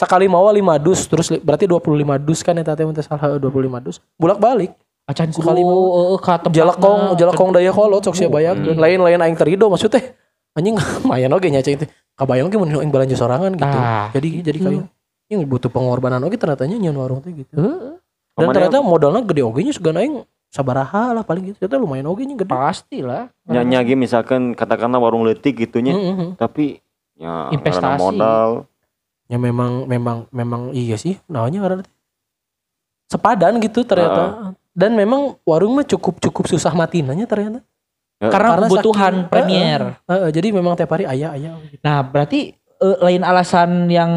sekali mawa 5 dus terus li- berarti 25 dus kan eta teh mun salah 25 dus. Bolak-balik. Acan kudu Sekali mau. heeh ka tempatna. Jalakong jalakong daya kolot sok sia bayangkeun. Hmm. Lain-lain aing terido maksud teh. Anjing mayan oge nya cing teh. Kabayang ge mun aing balanja sorangan gitu. Tah. Jadi jadi kayak yang butuh pengorbanan oge ternyata nya nyeun warung teh gitu. Heeh, Dan Kemana- ternyata modalnya gede oge nya segan aing sabaraha lah paling gitu. Ternyata lumayan oge nya gede. pasti lah. Nya nya ge misalkan katakanlah warung leutik gitunya, Heeh, heeh. tapi ya Investasi. modal. Ya memang memang memang iya sih. Namanya karena sepadan gitu ternyata. Dan memang warung mah cukup cukup susah matinanya ternyata. Ya, Karena, Karena kebutuhan saking- premier. Heeh, jadi memang tiap hari ayah ayah. Gitu. Nah, berarti eh, lain alasan yang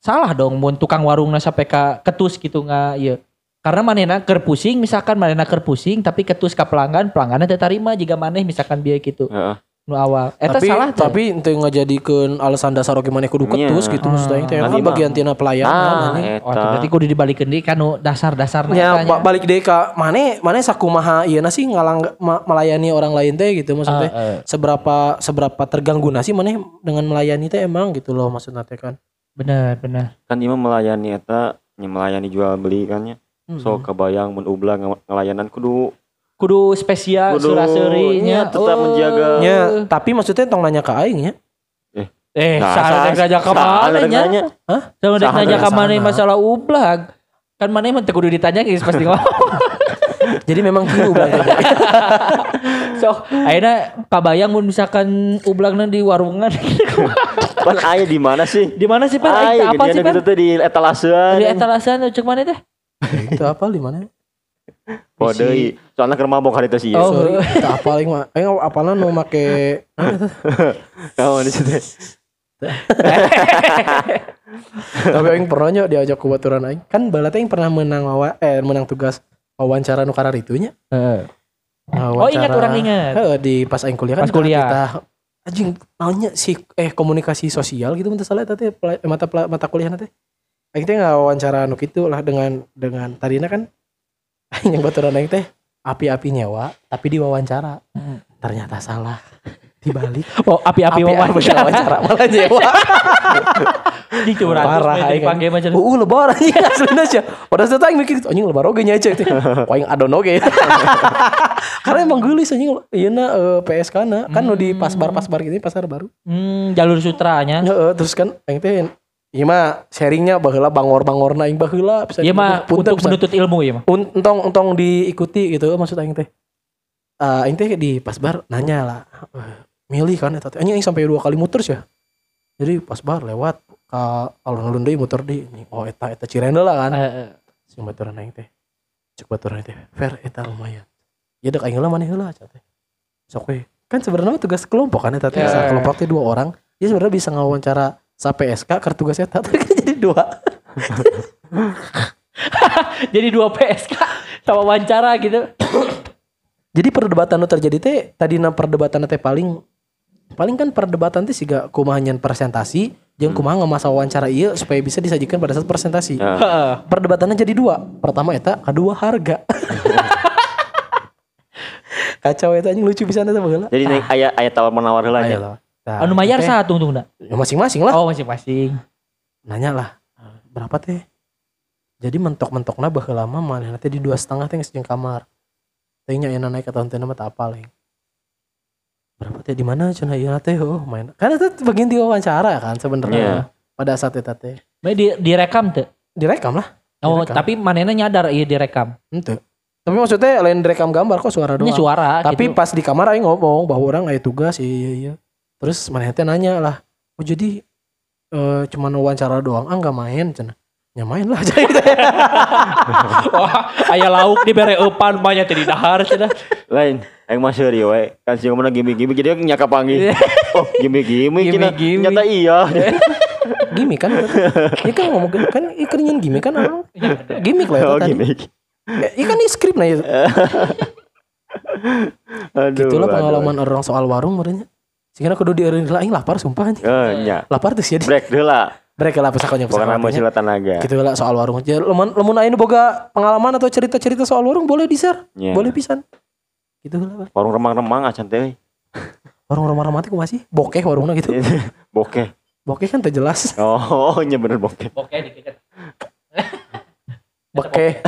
salah dong mun tukang warungna sampai ka ketus gitu nggak iya. Karena manena keur pusing misalkan manena keur pusing tapi ketus ka pelanggan, pelanggannya teu tarima jika maneh misalkan biaya gitu. Heeh. Nu awal. Eta tapi salah tuh. tapi ente ngajadikeun alasan dasar oge maneh kudu Iya. ketus gitu maksud aing teh kan bagian tina pelayanan Nah, anjing. Oh, eta. berarti kudu dibalikin deui kan nu dasar-dasarna Ya ba- balik deh ka maneh maneh sakumaha ieu sih ngalang ma- melayani orang lain teh gitu maksudnya. Ah, eh. seberapa seberapa terganggu nasi maneh dengan melayani teh emang gitu loh maksudnya teh kan. Bener, bener. Kan ieu mah melayani eta melayani jual beli kan nya. Hmm. So kebayang mun ulah ng- ngelayanan kudu Kudu spesial Kudu, suraseurinya iya, tetap menjaga. Ya, tapi maksudnya tong nanya ke aing ya. Eh, Nah, salah sa- dek raja ka mana dek nya? nanya. Hah? Sama dek Salah nanya ka mana masalah ublag. Kan mana mah kudu ditanya geus pasti ngomong. Jadi memang kieu ulah teh. So, akhirnya kabayang mun misalkan ublagna di warungan. Pan aya di mana sih? di mana sih, Pak? Aing Aya apa sih, gitu teh di etalasean. Di etalasan cek mana teh? Itu apa di mana? Oh deui. Soalnya keur mabok hari teh sih. Oh. Sorry, tak apa aing mah. Aing apalan nu make Kamu di situ. tapi aing pernah nya diajak ke baturan aing. Kan balat aing pernah menang wawa, eh menang tugas wawancara nu karar itunya. Heeh. Nah, Oh, ingat orang ingat. Heeh, di pas aing kuliah kan Pas kuliah. kita anjing naonnya si eh komunikasi sosial gitu mun teu salah pela- mata mata kuliah teh. Aing teh wawancara anu kitu lah dengan dengan tadina kan yang baturan aing teh api-api nyewa tapi diwawancara. Hmm. Ternyata salah. Dibalik Oh, api-api api-api wawancara malah nyewa. Di curhat Parah, aing. dipanggil macam Uh, lebar anjing aslinya sih. Pada saat aing mikir anjing lebar oge nya teh. Paling adon oge. Karena emang geulis anjing ieu na eh, PSK na kan nu di pasbar-pasbar gitu pasar baru. Hmm, jalur sutranya. Heeh, terus kan aing teh ieu mah sharingnya baheula bangor-bangorna aing baheula bisa Iya mah untuk bisa. menuntut ilmu ya mah. Un- entong entong diikuti gitu maksud aing teh. Eh aing teh di pasbar nanya lah. eh, milih kan eta teh. Anjing aing sampai dua kali muter sih ya. Jadi pasbar lewat ke alun-alun deui muter di oh eta eta Cirende lah kan. Heeh. Sing baturan aing teh. Cek baturan teh. Fair eta lumayan. Ya dek aing heula maneh heula teh. Sok we. Kan sebenarnya tugas kelompok kan eta teh. Ya. Kelompok teh dua orang. Dia sebenarnya bisa ngawawancara sa PSK kartu tugas eta kan jadi dua. Jadi dua PSK sama wawancara gitu. Jadi perdebatan nu terjadi teh tadi na perdebatan teh paling paling kan perdebatan teh siga kumaha nyen presentasi jeung kumaha ngamasa wawancara ieu supaya bisa disajikan pada saat presentasi. Ya. Perdebatannya jadi dua. Pertama eta, kedua harga. Kacau eta anjing lucu eta baheula. Jadi nih aya aya tawar menawar lah. Nah, Anu mayar teh, satu tunggu ya masing-masing lah. Oh, masing-masing. Nanya lah. Berapa teh? jadi mentok-mentokna baheula lama mana nanti di dua setengah teh geus jeung kamar teh nya enak naik ke tahun teh mah apal yang berapa teh di mana cenah ieu teh oh main karena itu bagian diwawancara kan sebenarnya pada saat itu teh Bae di direkam tuh. direkam lah Oh, Direkam. tapi manena nyadar iya direkam. ente tapi maksudnya lain direkam gambar kok suara doang Ini suara tapi gitu. pas di kamar aing ngomong bahwa orang aya tugas iya iya iya terus mana teh nanya lah oh jadi eh cuma wawancara doang ah nggak main cenah ya main lah jadi Wah, aya lauk dibere eupan banyak teh di dahar cenah. lain aing mah seuri we kan sih ngomongna gimmick-gimmick jadi nyaka panggil oh gimmick-gimmick cenah. Gimmick-gimmick. nyata iya gimmick kan ini kan ngomong kan ikan nyen gimmick kan ah. gimmick lah itu oh tadi gimmick Eh, Ikan ini skrip nah ya. aduh Gitulah aduh. pengalaman orang soal warung merenya. Sehingga kudu dieureun heula aing lapar sumpah anjing. eh nya Lapar tuh sih break deula Mereka lah pesakonya bukan nama pesakotnya. sila tanaga Gitu lah soal warung. Jadi lemun lemun aing boga pengalaman atau cerita-cerita soal warung boleh di-share. Nya. Boleh pisan. Gitu lah. warung remang-remang acan teh Warung rumah romantik masih bokeh warungnya gitu. bokeh Bokeh kan teh jelas. oh nya bener bokeh Oke, dikit. Bokeh.